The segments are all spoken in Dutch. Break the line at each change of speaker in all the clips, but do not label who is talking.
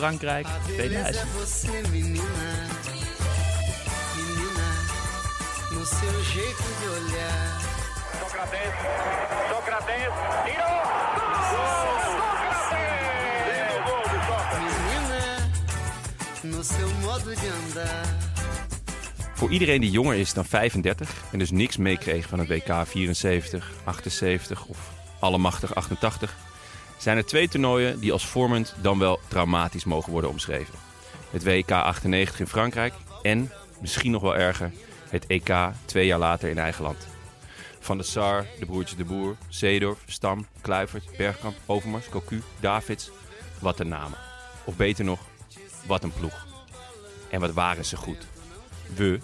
Frankrijk
A beleza é
2000.
você, menina. Menina, no seu jeito de olhar.
Sócrates, Sócrates, tirou!
Menina, no seu modo de andar.
Voor iedereen die jonger is dan 35 en dus niks meekreeg van het WK 74, 78 of allemachtig 88, zijn er twee toernooien die als vormend dan wel traumatisch mogen worden omschreven. Het WK 98 in Frankrijk en, misschien nog wel erger, het EK twee jaar later in eigen land. Van de Sar, de broertjes de Boer, Zeedorf, Stam, Kluivert, Bergkamp, Overmars, Cocu, Davids. Wat een namen. Of beter nog, wat een ploeg. En wat waren ze goed. We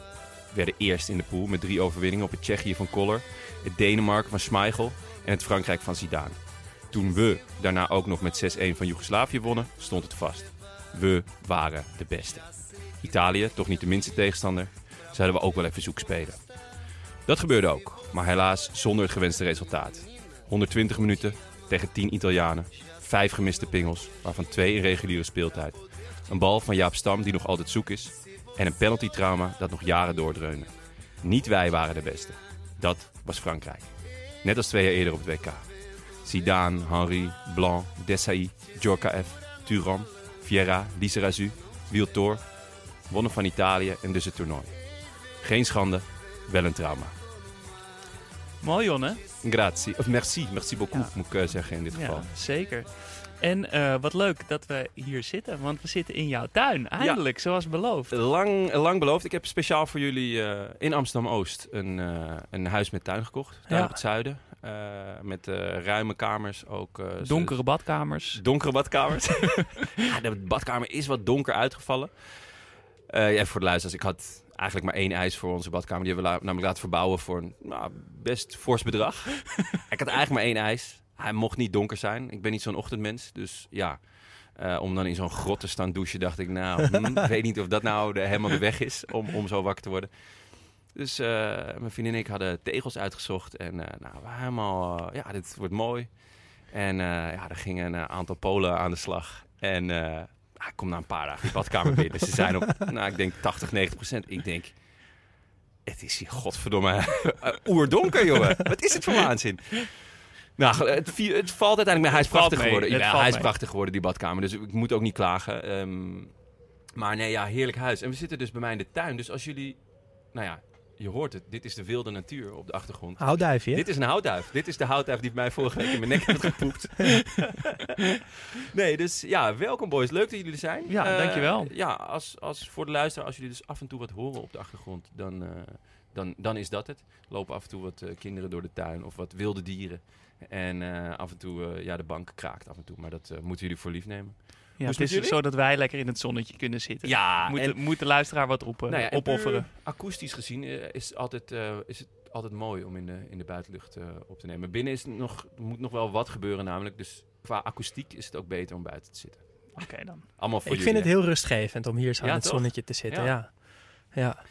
werden eerst in de pool met drie overwinningen op het Tsjechië van Koller, het Denemarken van Schmeichel en het Frankrijk van Zidane. Toen we daarna ook nog met 6-1 van Joegoslavië wonnen, stond het vast. We waren de beste. Italië, toch niet de minste tegenstander, zouden we ook wel even zoek spelen. Dat gebeurde ook, maar helaas zonder het gewenste resultaat. 120 minuten tegen 10 Italianen, 5 gemiste pingels, waarvan 2 in reguliere speeltijd. Een bal van Jaap Stam die nog altijd zoek is en een penaltytrauma dat nog jaren doordreunde. Niet wij waren de beste. Dat was Frankrijk. Net als twee jaar eerder op het WK. Zidane, Henry, Blanc, Desailly, Djorkaeff, Thuram, Vieira, Lizarazu, Wiltor wonnen van Italië en dus het toernooi. Geen schande, wel een trauma.
Mooi Jon hè?
Grazie, of merci, merci beaucoup
Ja.
moet ik eh, zeggen in dit geval.
Ja, zeker. En eh, wat leuk dat we hier zitten, want we zitten in jouw tuin. Eindelijk, zoals beloofd.
Lang, lang beloofd. Ik heb speciaal voor jullie eh, in Amsterdam-Oost een, een huis met tuin gekocht. Daar
Ja.
op het zuiden. Eh, met eh, ruime kamers. Ook, eh,
Donkere badkamers.
Donkere badkamers. ja, de badkamer is wat donker uitgevallen. Eh ja, voor de luisteraars, ik had eigenlijk maar één eis voor onze badkamer. Die hebben we la- namelijk laten verbouwen voor een nou, best fors bedrag. ik had eigenlijk maar één eis. Hij mocht niet donker zijn. Ik ben niet zo'n ochtendmens. Dus ja, om dan in zo'n grot te staan douchen, dacht ik, nou, hm, ik weet niet of dat nou de, helemaal de weg is om, om zo wakker te worden. Dus eh, mijn vriendin en ik hadden tegels uitgezocht. En eh, nou, we helemaal, eh, ja, dit wordt mooi. En ja, er gingen een aantal Polen aan de slag. En ah, ik kom na een paar dagen die badkamer binnen. Ze zijn op, nou, ik denk 80, 90 procent. Ik denk, het is hier godverdomme oerdonker, jongen. Wat is het voor waanzin? Nou, het, het valt uiteindelijk. Hij is prachtig
mee,
geworden. Ja, hij is
mee.
prachtig geworden, die badkamer. Dus ik moet ook niet klagen. Ehm, maar nee, ja, heerlijk huis. En we zitten dus bij mij in de tuin. Dus als jullie, nou ja, je hoort het. Dit is de wilde natuur op de achtergrond.
Houtduifje?
Dit is een houtduif. Dit is de houtduif die mij vorige week in mijn nek heeft gepoept. nee, dus ja, welkom boys. Leuk dat jullie er zijn.
Ja,
Eh,
dankjewel.
Ja, als, als voor de luisteraar, als jullie dus af en toe wat horen op de achtergrond, dan, eh, dan, dan is dat het. Lopen af en toe wat eh, kinderen door de tuin of wat wilde dieren. En af en toe, ja, de bank kraakt af en toe. Maar dat moeten jullie voor lief nemen.
Ja,
Hoe
het
is jullie?
zo dat wij lekker in het zonnetje kunnen zitten.
Ja,
moet,
en-
de, moet de luisteraar wat op,
Nou ja,
opofferen.
Akoestisch gezien eh, is, altijd, eh, is het altijd mooi om in de, in de buitenlucht eh, op te nemen. Binnen is nog, moet nog wel wat gebeuren namelijk. Dus qua akoestiek is het ook beter om buiten te zitten.
Oké dan.
Allemaal voor
Ik vind het heel rustgevend om hier zo
Ja,
in het
toch?
zonnetje te zitten.
Ja.
Ja.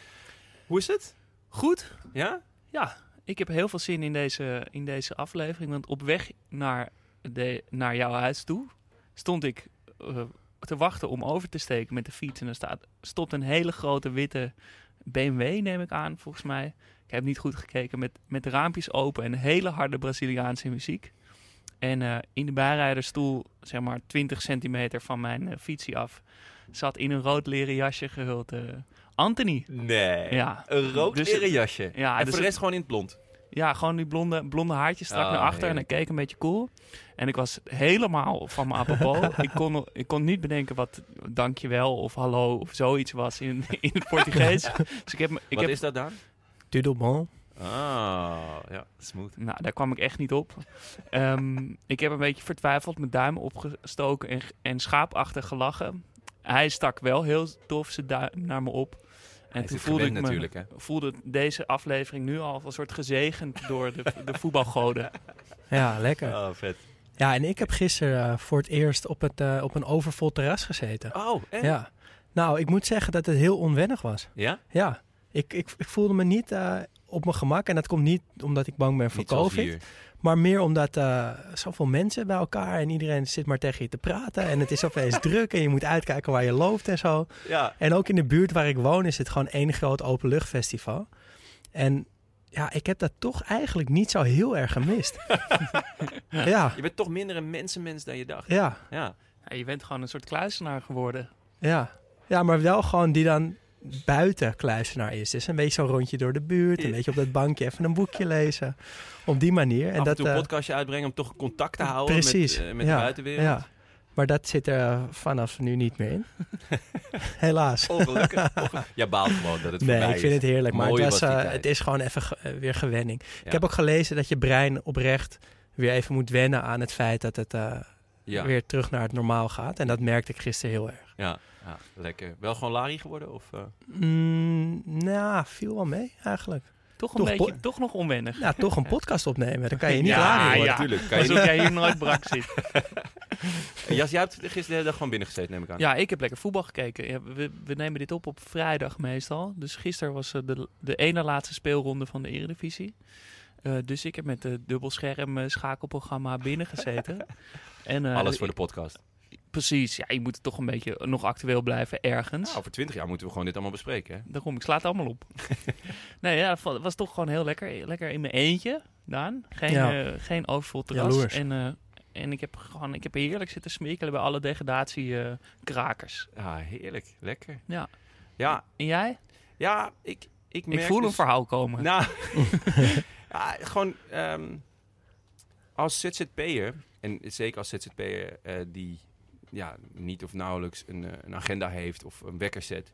Hoe is het?
Goed.
Ja?
Ja, ik heb heel veel zin in deze, in deze aflevering. Want op weg naar, de, naar jouw huis toe stond ik eh, te wachten om over te steken met de fiets. En er staat, stopt een hele grote witte BMW, neem ik aan, volgens mij. Ik heb niet goed gekeken, met, met de raampjes open en hele harde Braziliaanse muziek. En eh, in de bijrijdersstoel, zeg maar 20 centimeter van mijn eh, fietsie af, zat in een rood leren jasje gehuld. eh, Anthony.
Nee.
Ja.
Een rood
Dus-
leren jasje.
Ja,
en
dus
voor de
het-
rest gewoon in het blond.
Ja, gewoon die blonde, blonde haartjes strak
Oh,
naar achter. En hij keek een beetje cool. En ik was helemaal van mijn apropos. ik, kon, ik kon niet bedenken wat dankjewel of hallo of zoiets was in, in het Portugees. dus ik heb, ik
Wat
heb
is dat dan?
Dudelbon.
Ah, ja, smooth.
Nou, daar kwam ik echt niet op. Ehm, ik heb een beetje vertwijfeld mijn duim opgestoken en, en schaapachtig gelachen. Hij stak wel heel tof zijn duim naar me op. En
Hij
toen voelde ik, me,
natuurlijk, hè?
voelde deze aflevering nu al een soort gezegend door de, de voetbalgoden.
Ja, lekker.
Oh, vet.
Ja, en ik heb gisteren eh, voor het eerst op, het, eh, op een overvol terras gezeten.
Oh, en?
Ja. Nou, ik moet zeggen dat het heel onwennig was.
Ja?
Ja, ik, ik, ik voelde me niet eh, op mijn gemak. En dat komt niet omdat ik bang ben voor
Niet zoals
COVID. Maar meer omdat eh zoveel mensen bij elkaar en iedereen zit maar tegen je te praten. En het is opeens druk en je moet uitkijken waar je loopt en zo.
Ja.
En ook in de buurt waar ik woon is het gewoon één groot openluchtfestival. En ja, ik heb dat toch eigenlijk niet zo heel erg gemist. ja,
Je bent toch minder een mensenmens dan je dacht.
ja,
Ja.
Ja, je bent gewoon een soort kluisenaar geworden.
ja. Ja, maar wel gewoon die dan buiten kluisenaar is. Dus een beetje zo'n rondje door de buurt. Een
Ja.
beetje op dat bankje even een boekje lezen. Op die manier.
En Af
dat,
en toe een
eh,
podcastje uitbrengen om toch contact te houden
Precies.
met, eh, met
ja,
de buitenwereld.
Ja. Maar dat zit er vanaf nu niet meer in. Helaas.
Ongelukkig. Jij baalt gewoon dat het
Nee,
voorbij
ik vind
is.
het heerlijk. Maar
Mooi
het, was,
was die
eh, het is gewoon even ge- weer gewenning.
Ja.
Ik heb ook gelezen dat je brein oprecht weer even moet wennen aan het feit dat het
Ja.
weer terug naar het normaal gaat. En dat merkte ik gisteren heel erg.
Ja. Ja, lekker. Wel gewoon Larry geworden? Of, eh?
Mm, nou, viel wel mee eigenlijk.
Toch een
Toch
beetje, toch nog onwennig.
Ja, toch een podcast opnemen. Dan kan je niet
ja, ja,
worden.
natuurlijk. Kan je
Alsof jij hier nooit brak zit.
Jas, jij hebt gisteren de hele dag gewoon binnen gezeten, neem ik aan.
Ja, ik heb lekker voetbal gekeken. Ja, we, we nemen dit op op vrijdag meestal. Dus gisteren was eh, de, de ene laatste speelronde van de Eredivisie. Eh, dus ik heb met de dubbelscherm eh, schakelprogramma binnen gezeten. en, eh,
Alles voor de podcast.
Precies, ja, je moet toch een beetje nog actueel blijven ergens.
Nou, over twintig jaar moeten we gewoon dit allemaal bespreken. Hè?
Daarom, ik sla het allemaal op. nee, ja, het was toch gewoon heel lekker. Lekker in mijn eentje, Daan. Geen,
Ja.
eh, geen overvol terras.
Jaloers.
En, eh, en ik heb gewoon, ik heb heerlijk zitten smikkelen bij alle degradatie-krakers.
Ja, heerlijk. Lekker.
ja.
Ja,
En jij?
ja ik, ik merk
Ik voel een
dus-
verhaal komen.
Nou, ja, gewoon ehm, als ZZP'er, en zeker als ZZP'er eh, die ja, niet of nauwelijks een, eh, een agenda heeft of een wekker zet,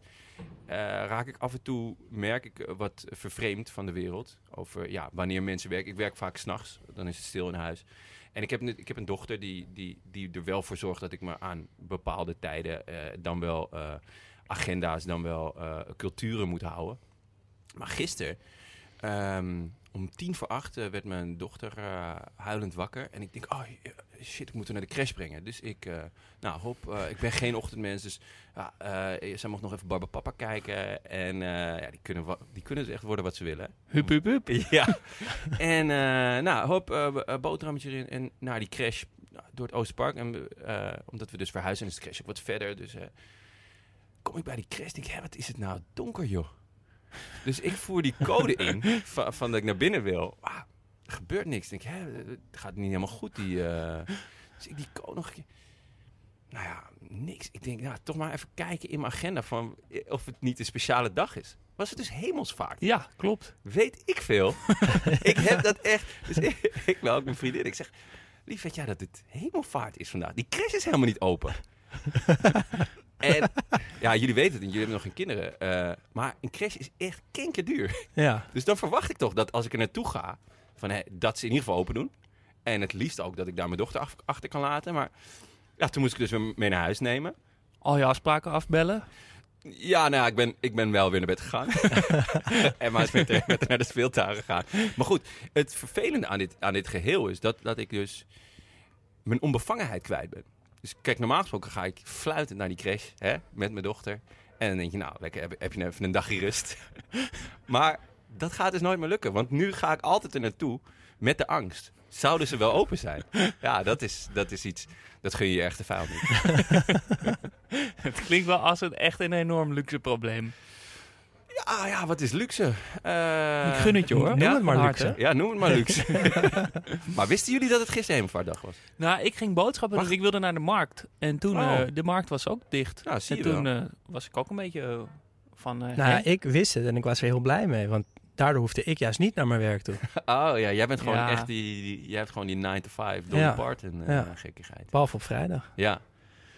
eh, raak ik af en toe, merk ik eh, wat vervreemd van de wereld. Over ja, wanneer mensen werken. Ik werk vaak s'nachts, dan is het stil in huis. En ik heb, ik heb een dochter die, die, die er wel voor zorgt dat ik me aan bepaalde tijden dan wel agenda's, dan wel culturen moet houden. Maar gisteren, ehm, om tien voor acht, eh, werd mijn dochter eh, huilend wakker. En ik denk, oh eh, shit, ik moet haar naar de crash brengen. Dus ik, eh, nou hop, ik ben geen ochtendmens. Dus zij mocht nog even Barba Papa kijken. En ja, die, kunnen die kunnen dus echt worden wat ze willen.
Hup, hup, hup.
Ja. en uh, nou, hop, uh, uh, boterhammetje erin. En naar die crash nou, door het Oosterpark. En uh, omdat we dus verhuizen, is de crash ook wat verder. Dus uh, kom ik bij die crash. Denk ik, hé, wat is het nou donker, joh. Dus ik voer die code in van, van dat ik naar binnen wil. Ah, er gebeurt niks. Denk, hè, het gaat niet helemaal goed. Die, uh, dus ik die code nog een keer. Nou ja, niks. Ik denk, nou, toch maar even kijken in mijn agenda van of het niet een speciale dag is. Was het dus hemelsvaart?
Ja, klopt.
Weet ik veel. ik heb dat echt. Dus ik, ik wel ook mijn vriendin. Ik zeg, lief, weet jij dat het hemelvaart is vandaag? Die crash is helemaal niet open. En ja, jullie weten het, en jullie hebben nog geen kinderen. Uh, maar een crash is echt kinkerduur.
Ja.
Dus dan verwacht ik toch dat als ik er naartoe ga, van, hè, dat ze in ieder geval open doen. En het liefst ook dat ik daar mijn dochter af, achter kan laten. Maar ja, toen moest ik dus weer mee naar huis nemen.
Al je afspraken afbellen?
Ja, nou ja, ik ben, ik ben wel weer naar bed gegaan. en maar is met, naar de speeltuin gegaan. Maar goed, het vervelende aan dit, aan dit geheel is dat, dat ik dus mijn onbevangenheid kwijt ben. Dus kijk, normaal gesproken ga ik fluitend naar die crash hè, met mijn dochter. En dan denk je, nou, lekker, heb, heb je even een dagje rust. maar dat gaat dus nooit meer lukken. Want nu ga ik altijd er naartoe met de angst. Zouden ze wel open zijn? Ja, dat is, dat is iets... Dat gun je je echte vijand niet.
het klinkt wel als een echt een enorm luxe probleem.
Ja, ja, wat is luxe? Eh,
Ik gun het je hoor.
Noem
Ja,
het maar luxe.
Ja, noem het maar luxe. maar wisten jullie dat het gisteren Hemelvaartdag was?
Nou, ik ging boodschappen doen.
Wacht.
Ik wilde naar de markt. En toen,
Oh.
eh, de markt was ook dicht.
Nou, zie
en
je
toen
wel.
eh, was ik ook een beetje van... eh,
Nou ja, ik wist het en ik was er heel blij mee. Want daardoor hoefde ik juist niet naar mijn werk toe.
Oh ja, jij bent gewoon
Ja.
echt die, die- jij hebt gewoon die 9 to 5 Dolly
Ja.
Parton eh,
Ja.
gekkigheid.
Behalve op vrijdag.
Ja.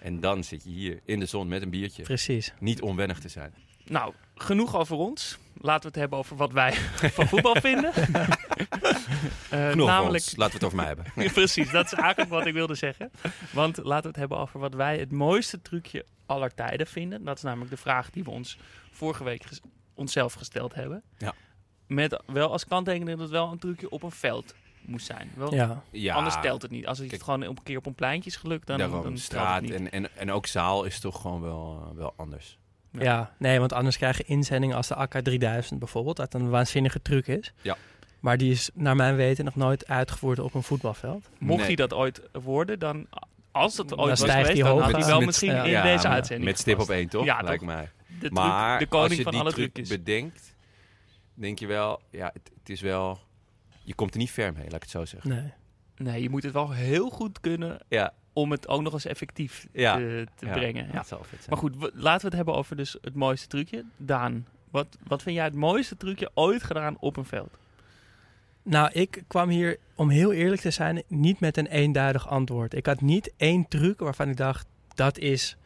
En dan zit je hier in de zon met een biertje.
Precies.
Niet onwennig te zijn.
Nou, genoeg over ons. Laten we het hebben over wat wij van voetbal vinden. Eh,
Genoeg
namelijk,
ons. Laten we het over mij hebben.
Precies, dat is eigenlijk wat ik wilde zeggen. Want laten we het hebben over wat wij het mooiste trucje aller tijden vinden. Dat is namelijk de vraag die we ons vorige week ges- onszelf gesteld hebben.
Ja.
Met wel als kanttekening dat het wel een trucje op een veld moest zijn. Wel,
Ja.
Ja,
Anders telt het niet. Als het
Kijk,
gewoon een keer op een pleintje is gelukt, dan,
daarom,
dan telt
straat
het niet.
en, en, en ook zaal is toch gewoon wel, wel anders.
Ja.
Ja. nee, want anders krijg je inzendingen als de AK 3000 bijvoorbeeld, dat een waanzinnige truc is.
Ja.
Maar die is naar mijn weten nog nooit uitgevoerd op een voetbalveld.
Mocht
Nee.
hij dat ooit worden, dan... Als het
Dan
ooit was geweest,
hij
dan had hij wel
Met-
misschien
ja.
in
Ja,
deze uitzending
Met stip op één, toch?
Ja,
Lijkt
toch?
mij.
De, truc-
Maar
de koning
als je
van
die
alle
truc
trucjes.
bedenkt, denk je wel, ja, het, het is wel... Je komt er niet ver mee, laat ik het zo zeggen.
Nee.
Nee, je moet het wel heel goed kunnen
Ja,
om het ook nog eens effectief
Ja.
te, te
Ja.
brengen. Ja.
dat zal vet zijn.
Maar goed, laten we het hebben over dus het mooiste trucje. Daan, wat, wat vind jij het mooiste trucje ooit gedaan op een veld?
Nou, ik kwam hier, om heel eerlijk te zijn, niet met een eenduidig antwoord. Ik had niet één truc waarvan ik dacht, dat is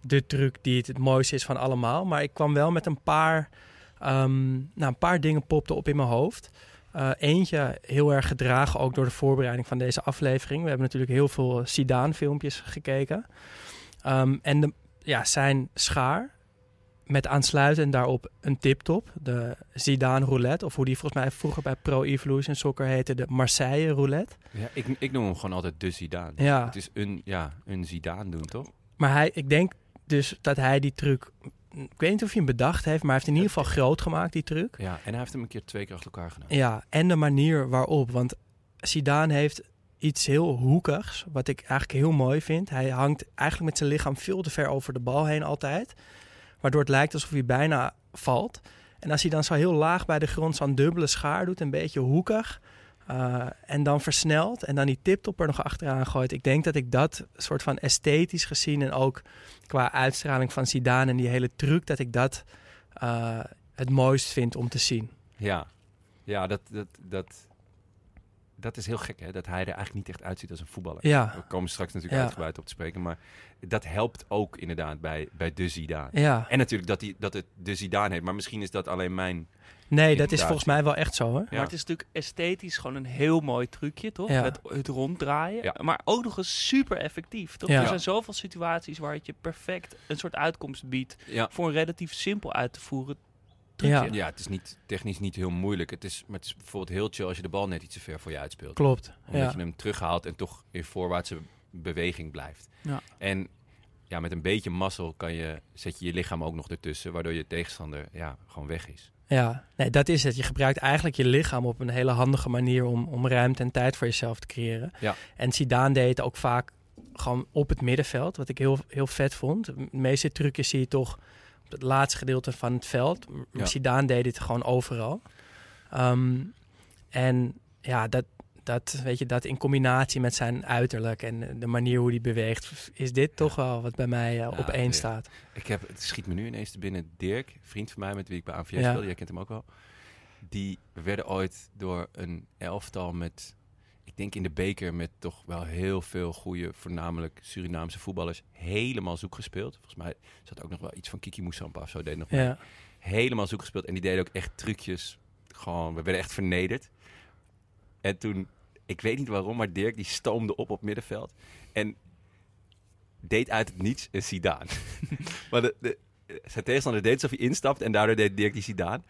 de truc die het, het mooiste is van allemaal. Maar ik kwam wel met een paar, ehm, nou, een paar dingen popten op in mijn hoofd. Eh, eentje heel erg gedragen ook door de voorbereiding van deze aflevering. We hebben natuurlijk heel veel Zidane-filmpjes gekeken. Ehm, en de, ja, zijn schaar met aansluitend daarop een tiptop. De Zidane roulette. Of hoe die volgens mij vroeger bij Pro Evolution Soccer heette. De Marseille roulette.
Ja, ik, ik noem hem gewoon altijd de Zidane.
Ja,
Het is een, ja, een Zidane doen, toch?
maar hij, ik denk dus dat hij die truc... Ik weet niet of hij hem bedacht heeft, maar hij heeft in ieder geval groot gemaakt, die truc.
Ja, en hij heeft hem een keer twee keer achter elkaar gedaan.
Ja, en de manier waarop. Want Zidane heeft iets heel hoekigs, wat ik eigenlijk heel mooi vind. Hij hangt eigenlijk met zijn lichaam veel te ver over de bal heen altijd. Waardoor het lijkt alsof hij bijna valt. En als hij dan zo heel laag bij de grond zo'n dubbele schaar doet, een beetje hoekig... eh, en dan versnelt en dan die tiptop er nog achteraan gooit. Ik denk dat ik dat soort van esthetisch gezien en ook qua uitstraling van Zidane en die hele truc, dat ik dat eh, het mooist vind om te zien.
Ja, ja dat, dat, dat, dat is heel gek, hè? Dat hij er eigenlijk niet echt uitziet als een voetballer.
Ja,
We komen straks natuurlijk
Ja.
uitgebreid op te spreken, maar dat helpt ook inderdaad bij, bij de Zidane.
ja.
En natuurlijk dat, hij, dat het de Zidane heeft, maar misschien is dat alleen mijn...
Nee, dat is volgens mij wel echt zo hoor.
Ja.
Maar het is natuurlijk esthetisch gewoon een heel mooi trucje, toch?
Ja.
Het, het ronddraaien.
Ja.
Maar ook nog eens super effectief, toch?
Ja.
Er zijn zoveel situaties waar het je perfect een soort uitkomst biedt...
Ja,
voor een relatief simpel uit te voeren trucje.
Ja.
ja het is niet, technisch niet heel moeilijk. Het is, maar het is bijvoorbeeld heel chill als je de bal net iets te ver voor je uitspeelt.
Klopt.
Omdat
Ja.
je hem terughaalt en toch in voorwaartse beweging blijft.
Ja.
En ja, met een beetje mazzel kan je, zet je je lichaam ook nog ertussen, waardoor je tegenstander ja, gewoon weg is.
ja, nee, dat is het. Je gebruikt eigenlijk je lichaam op een hele handige manier om, om ruimte en tijd voor jezelf te creëren.
Ja.
En Zidane deed het ook vaak gewoon op het middenveld, wat ik heel, heel vet vond. De meeste trucjes zie je toch het laatste gedeelte van het veld.
Ja.
Zidane deed het gewoon overal. Ehm, en ja, dat, dat, weet je, dat in combinatie met zijn uiterlijk en de manier hoe hij beweegt, is dit toch wel wat bij mij eh, op één staat.
Ik heb, het schiet me nu ineens te binnen. Dirk, vriend van mij met wie ik bij AVS
Ja.
speelde, jij kent hem ook wel. Die werden ooit door een elftal met, ik denk in de beker, met toch wel heel veel goede, voornamelijk Surinaamse voetballers, helemaal zoek gespeeld. Volgens mij zat ook nog wel iets van Kiki Moussampa of zo, deed nog.
Ja.
helemaal zoek gespeeld. En die deden ook echt trucjes. Gewoon, we werden echt vernederd. En toen, ik weet niet waarom, maar Dirk die stoomde op op middenveld. En deed uit het niets een Zidane. maar de, de, zijn tegenstander deed alsof hij instapt en daardoor deed Dirk die Zidane.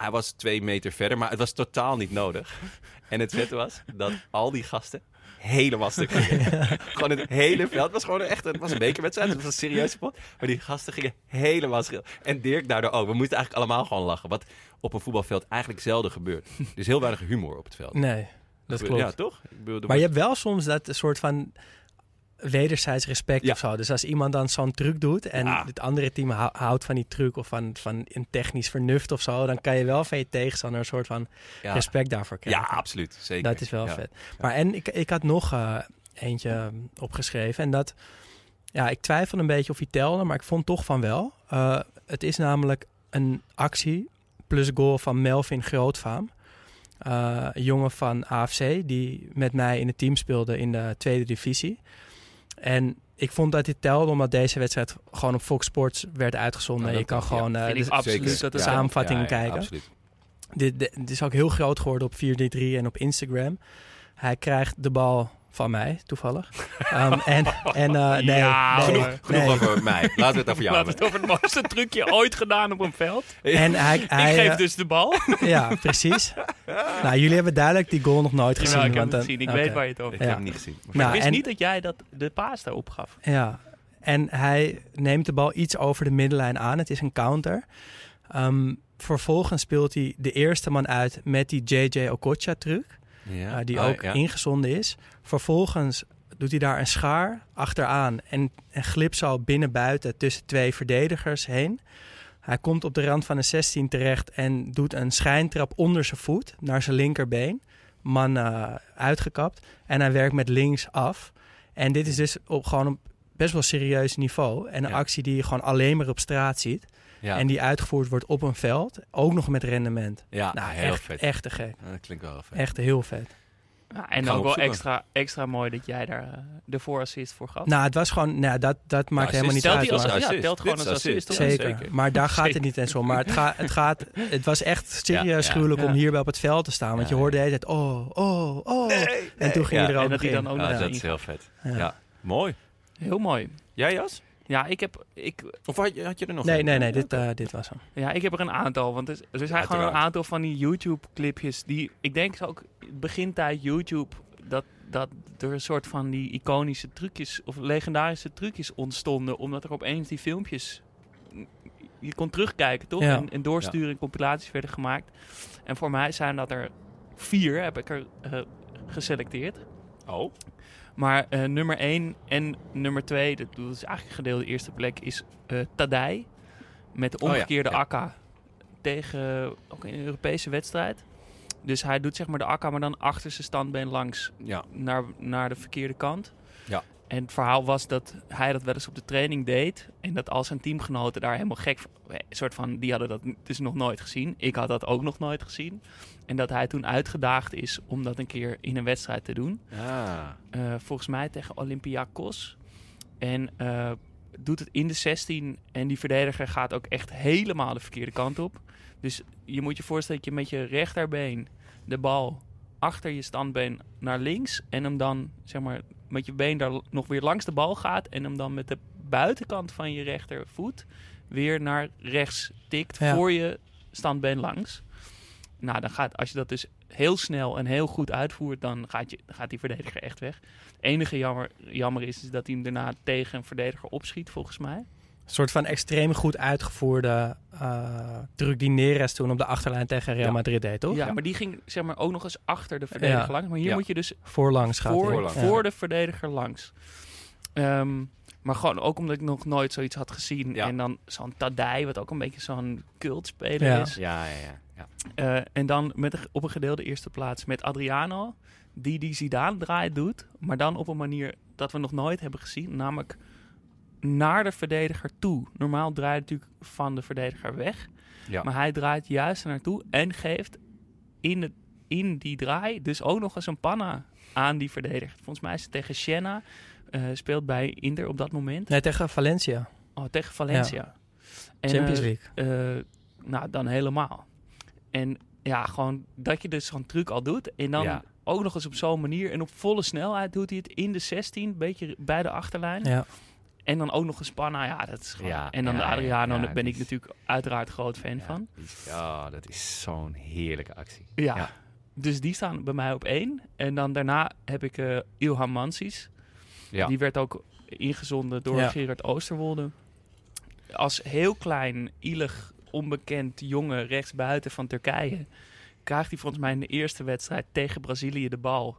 Hij was twee meter verder, maar het was totaal niet nodig. En het vette was dat al die gasten helemaal stuk gingen. gewoon het hele veld. Het was gewoon echt het was een bekerwedstrijd. Het was een serieuze pot. Maar die gasten gingen helemaal schil. En Dirk daardoor ook. We moesten eigenlijk allemaal gewoon lachen. Wat op een voetbalveld eigenlijk zelden gebeurt. Is heel weinig humor op het veld.
Nee, dat klopt.
Ja, toch? Ik bedoel,
Maar je hebt wel soms dat soort van... wederzijds respect
Ja.
of zo. Dus als iemand dan zo'n truc doet en
Ja.
het andere team hou- houdt van die truc of van, van een technisch vernuft of zo, dan kan je wel van je tegenstander een soort van
Ja,
respect daarvoor
ja
krijgen.
absoluut. Zeker.
Dat is wel
Ja.
vet. Maar en ik, ik had nog eh, eentje opgeschreven. En dat, ja, ik twijfel een beetje of hij telde, maar ik vond toch van wel. Eh, het is namelijk een actie plus goal van Melvin Grootvaam. Eh, een jongen van AFC die met mij in het team speelde in de tweede divisie. En ik vond dat dit telde omdat deze wedstrijd gewoon op Fox Sports werd uitgezonden.
Nou,
je kan gewoon
ik
de
absoluut dat het
Ja. samenvattingen kijken.
Absoluut.
dit, is ook heel groot geworden op 433 en op Instagram. Hij krijgt de bal van mij, toevallig. Ehm, en en eh, nee,
Ja,
nee,
Genoeg,
Nee.
genoeg
nee.
over mij. Laten we het over jou
Laten we
hebben.
het over het mooiste trucje ooit gedaan op een veld.
En hij, hij,
ik geef
eh,
dus de bal.
Ja, precies. nou, jullie hebben duidelijk die goal nog nooit gezien.
Ik heb
want
het gezien. Ik weet waar je het over
Ik
hebt.
heb
Ja.
hem niet gezien. Maar
Nou,
ik wist
en-
niet dat jij dat de paas daarop gaf.
Ja, en hij neemt de bal iets over de middenlijn aan. Het is een counter. Ehm, vervolgens speelt hij de eerste man uit met die JJ Okocha-truc.
Ja.
eh, die
Ah,
ook
ja.
ingezonden is. Vervolgens doet hij daar een schaar achteraan en, en glipt zo binnen-buiten tussen twee verdedigers heen. Hij komt op de rand van de 16 terecht en doet een schijntrap onder zijn voet naar zijn linkerbeen. Man eh, uitgekapt. En hij werkt met links af. En dit is dus op gewoon een best wel serieus niveau. En een
Ja.
actie die je gewoon alleen maar op straat ziet.
Ja.
En die uitgevoerd wordt op een veld. Ook nog met rendement.
ja,
nou,
heel
echt,
vet.
echt te gek.
Ja, dat klinkt wel heel vet.
Echt heel vet.
Ja, en ook wel extra, extra mooi dat jij daar eh, de voorassist voor gaf.
Nou, het was gewoon, nou, dat, dat maakt
Ja,
helemaal niet uit.
telt hij als, ja, telt gewoon als
is assist.
assist.
Zeker. Maar daar gaat het niet eens om. Maar het, gaat het, gaat, het was echt serieus
Ja,
gruwelijk
ja.
om hierbij op het veld te staan. Want
Ja,
je hoorde
ja.
de hele tijd, oh, oh, oh. en toen ging
Ja,
je er ook
en dat
nog
hij
in.
dan ook
dat is heel vet.
Ja.
Ja. Mooi.
Heel mooi.
Jij, Jas?
Ja, ik heb, ik,
Of had je, had je er nog
Nee,
een?
nee, nee, dit, eh, dit was hem.
ja, ik heb er een aantal. Want er, er zijn gewoon een aantal van die YouTube-clipjes die... Ik denk ook begintijd YouTube... Dat, dat er een soort van die iconische trucjes... Of legendarische trucjes ontstonden. Omdat er opeens die filmpjes... Je kon terugkijken, toch?
Ja.
En, en doorsturen en compilaties werden gemaakt. En voor mij zijn dat er vier, heb ik er eh, geselecteerd.
Oh.
Maar eh, nummer 1 en nummer 2, dat is eigenlijk een gedeelde eerste plek, is eh Tadij. Met de
Oh ja,
omgekeerde
ja.
akka tegen ook in een Europese wedstrijd. Dus hij doet zeg maar de akka, maar dan achter zijn standbeen langs
Ja.
naar, naar de verkeerde kant.
Ja.
En het verhaal was dat hij dat wel eens op de training deed. En dat al zijn teamgenoten daar helemaal gek van... eh, soort van, die hadden dat dus nog nooit gezien. Ik had dat ook nog nooit gezien. En dat hij toen uitgedaagd is om dat een keer in een wedstrijd te doen.
Ah.
Eh, volgens mij tegen Olympiakos. En eh, doet het in de 16. En die verdediger gaat ook echt helemaal de verkeerde kant op. Dus je moet je voorstellen dat je met je rechterbeen de bal achter je standbeen naar links. En hem dan zeg maar met je been daar nog weer langs de bal gaat. En hem dan met de buitenkant van je rechtervoet weer naar rechts tikt
Ja.
voor je standbeen langs. Nou, dan gaat, als je dat dus heel snel en heel goed uitvoert, dan gaat, je, dan gaat die verdediger echt weg. Het enige jammer, jammer is, is dat hij hem daarna tegen een verdediger opschiet, volgens mij.
Een soort van extreem goed uitgevoerde eh truc die Neres toen op de achterlijn tegen Real
Ja.
Madrid deed, toch?
Ja, maar die ging zeg maar ook nog eens achter de verdediger
Ja.
langs. Maar hier
Ja.
moet je dus
Voorlangs gaat
voor, de verdediger langs. Ehm, maar gewoon ook omdat ik nog nooit zoiets had gezien.
Ja.
En dan zo'n Tadij, wat ook een beetje zo'n cultspeler
Ja.
is.
Ja, ja, ja. ja.
Eh, en dan met een, op een gedeelde eerste plaats met Adriano, die die Zidane draai doet, maar dan op een manier dat we nog nooit hebben gezien, namelijk naar de verdediger toe. Normaal draait hij natuurlijk van de verdediger weg,
Ja.
maar hij draait juist naartoe en geeft in, het, in die draai dus ook nog eens een panna aan die verdediger. Volgens mij is het tegen Siena, eh, speelt bij Inter op dat moment.
Nee, tegen Valencia.
Oh, tegen Valencia. En,
Champions
eh,
League.
eh, nou, dan helemaal. En ja, gewoon dat je dus zo'n truc al doet. En dan
Ja.
ook nog eens op zo'n manier. En op volle snelheid doet hij het in de 16, een beetje bij de achterlijn.
Ja.
En dan ook nog een Spanna. Ja, dat is gewoon...
Ja,
en dan
ja,
de Adriano,
ja,
daar ben ik
is-
natuurlijk uiteraard groot fan
Ja,
van.
Ja, dat is zo'n heerlijke actie.
Ja.
Ja.
Dus die staan bij mij op één. En dan daarna heb ik eh Ilham Mansis.
Ja.
Die werd ook ingezonden door
Ja.
Gerard Oosterwolde. Als heel klein, ielig, onbekend jongen rechtsbuiten van Turkije... krijgt hij volgens mij in de eerste wedstrijd tegen Brazilië de bal.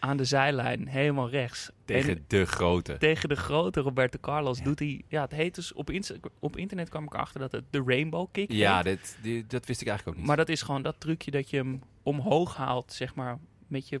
Aan de zijlijn, helemaal rechts.
Tegen
En
de grote.
tegen de grote Roberto Carlos doet hij... Ja, het heet dus... Op, Insta- op internet kwam ik erachter dat het de Rainbow Kick
Ja, dit, die- dat wist ik eigenlijk ook niet.
Maar dat is gewoon dat trucje dat je hem omhoog haalt, zeg maar, met je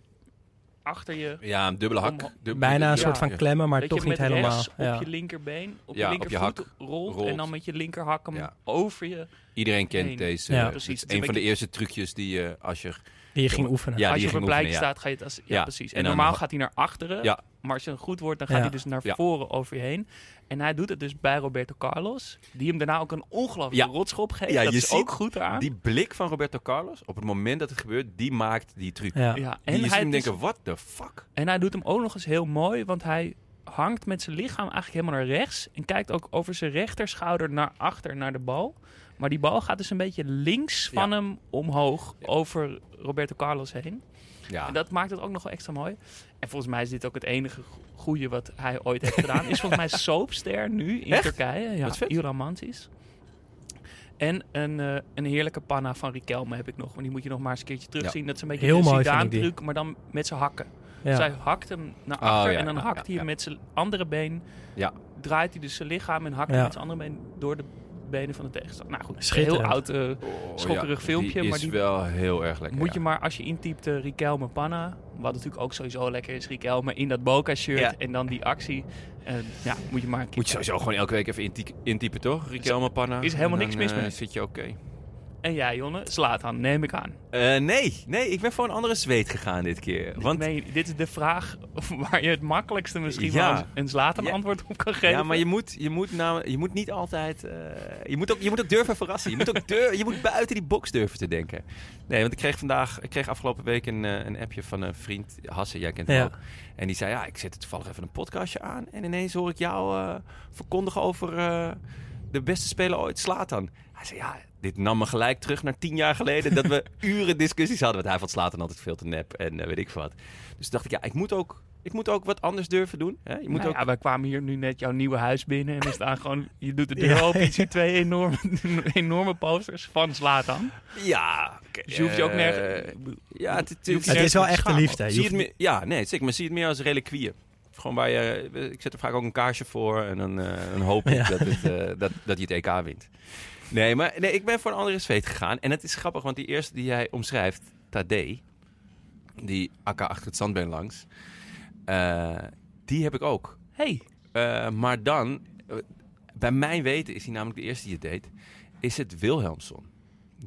achter je...
ja, een dubbele hak.
Bijna een
ja.
soort van
Ja.
klemmen, maar toch niet helemaal.
rechts op
Ja.
je linkerbeen, op
Ja,
je linkervoet
hak
rolt,
rolt.
en dan met je linkerhak hem
Ja.
over je...
Iedereen kent deze.
Ja.
Ja,
Precies, het is
een van de eerste trucjes die je als je...
Die je ging oefenen.
Ja,
als je op een
ja.
staat, ga je het als... Ja,
Ja,
precies.
en
En,
dan-
normaal gaat hij naar achteren.
Ja.
Maar als je goed wordt, dan gaat
Ja.
hij dus naar
Ja.
voren over je heen. En hij doet het dus bij Roberto Carlos. Die hem daarna ook een ongelooflijke
Ja.
rotschop geeft.
Ja,
dat
je
is
ziet
ook goed aan.
Die blik van Roberto Carlos, op het moment dat het gebeurt, die maakt die truc.
Ja.
ja.
En
En,
je ziet
hij
hem
dus-
denken, what the fuck?
en hij doet hem ook nog eens heel mooi. Want hij hangt met zijn lichaam eigenlijk helemaal naar rechts. En kijkt ook over zijn rechterschouder naar achter, naar de bal. Maar die bal gaat dus een beetje links van hem omhoog
Ja.
over Roberto Carlos heen.
Ja,
En dat maakt het ook nog wel extra mooi. En volgens mij is dit ook het enige go- goede wat hij ooit heeft gedaan. Is volgens mij soapster nu in
Echt?
Turkije. Ja,
Wat vet.
Iran Mantis. En een, eh, een heerlijke panna van Riquelme heb ik nog. Maar die moet je nog maar eens een keertje terugzien. Dat is een beetje
Heel
een
mooi vind ik
Zidane
die.
truc, maar dan met zijn hakken.
Ja.
Zij hakt hem naar
Oh,
achter
ja,
en dan
ja,
hakt
ja,
hij hem met zijn andere been.
Ja.
Draait hij dus zijn lichaam en hakt
Ja.
hij met zijn andere been door de benen van de tegenstander. Nou goed, een heel oud
Oh,
schokkerig
ja,
filmpje,
Die
maar
is
die-
wel heel erg lekker.
Moet
ja.
je maar, als je intypt uh, Riquelme Panna, wat natuurlijk ook sowieso lekker is, Riquelme in dat Boca-shirt
Ja.
en dan die actie. eh, ja, moet je maar een keer
Moet je sowieso gewoon elke week even inty- intypen, toch? Riquelme Panna.
is helemaal niks mis mee.
zit je oké.
En jij, Jonne, slaat aan, neem ik aan.
Eh, nee, nee, ik ben voor een andere zweet gegaan dit keer. Want
Nee, dit is de vraag waar je het makkelijkste misschien
Ja.
wel een
Ja.
antwoord op kan geven.
Ja, maar je moet, je moet, nou, je moet niet altijd. eh, je, moet ook, je moet ook durven verrassen. Je moet ook dur- je moet buiten die box durven te denken. Nee, want ik kreeg vandaag, ik kreeg afgelopen week een, eh, een appje van een vriend, Hasse, jij kent hem
Ja.
ook. En die zei: Ja, ik zet toevallig even een podcastje aan. En ineens hoor ik jou verkondigen over eh, de beste speler ooit, Slatan. Hij zei: Ja, dit nam me gelijk terug naar tien jaar geleden. dat we uren discussies hadden. Want hij vond Slatan altijd veel te nep en eh, weet ik wat. Dus dacht ik: Ja, ik moet ook. Ik moet ook wat anders durven doen. Hè? Je moet
Nou
ook
ja, wij kwamen hier nu net jouw nieuwe huis binnen en er staan gewoon, je doet de deur
Ja.
open, je ziet twee enorme, enorme posters van Zlatan.
Ja, oké,
Dus je hoeft je ook
eh,
nergens...
Ja, het,
is wel echt
schamen.
liefde. Je
zie het
hoeft-
meer, ja, nee, zeker. Maar zie het meer als reliquieën. Gewoon waar je, ik zet er vaak ook een kaarsje voor en dan, eh, dan hoop ik
Ja.
dat, het, eh, dat, dat je het EK wint. Nee, maar nee, ik ben voor een andere zweet gegaan. En het is grappig, want die eerste die jij omschrijft, Tadej, die akka achter het zandbeen langs, eh, die heb ik ook.
Hey,
Eh, maar dan, eh, bij mijn weten is hij namelijk de eerste die het deed, is het Wilhelmsson.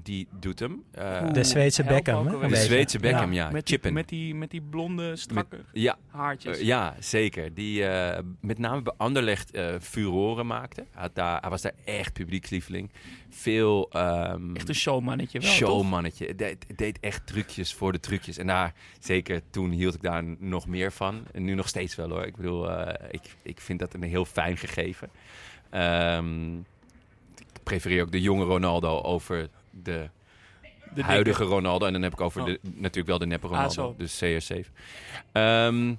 Die doet hem. Eh,
De Zweedse Beckham, hè,
de. Zweedse Beckham, ja.
met, die,
chippen.
met, die, met die blonde, strakke
ja,
haartjes.
Eh, ja, zeker. Die eh, met name bij Anderlecht eh furoren maakte. Hij, had daar, hij was daar echt publiekslieveling. Veel ehm,
Echt een showmannetje wel,
showmannetje. Het deed, echt trucjes voor de trucjes. En daar, zeker toen hield ik daar nog meer van. En nu nog steeds wel hoor. Ik bedoel, eh, ik, ik vind dat een heel fijn gegeven. Ehm, ik prefereer ook de jonge Ronaldo over de
De
huidige
dikke.
Ronaldo. En dan heb ik over
Oh.
de, natuurlijk wel de neppe
Ah,
Ronaldo.
zo.
dus CR7. Ehm,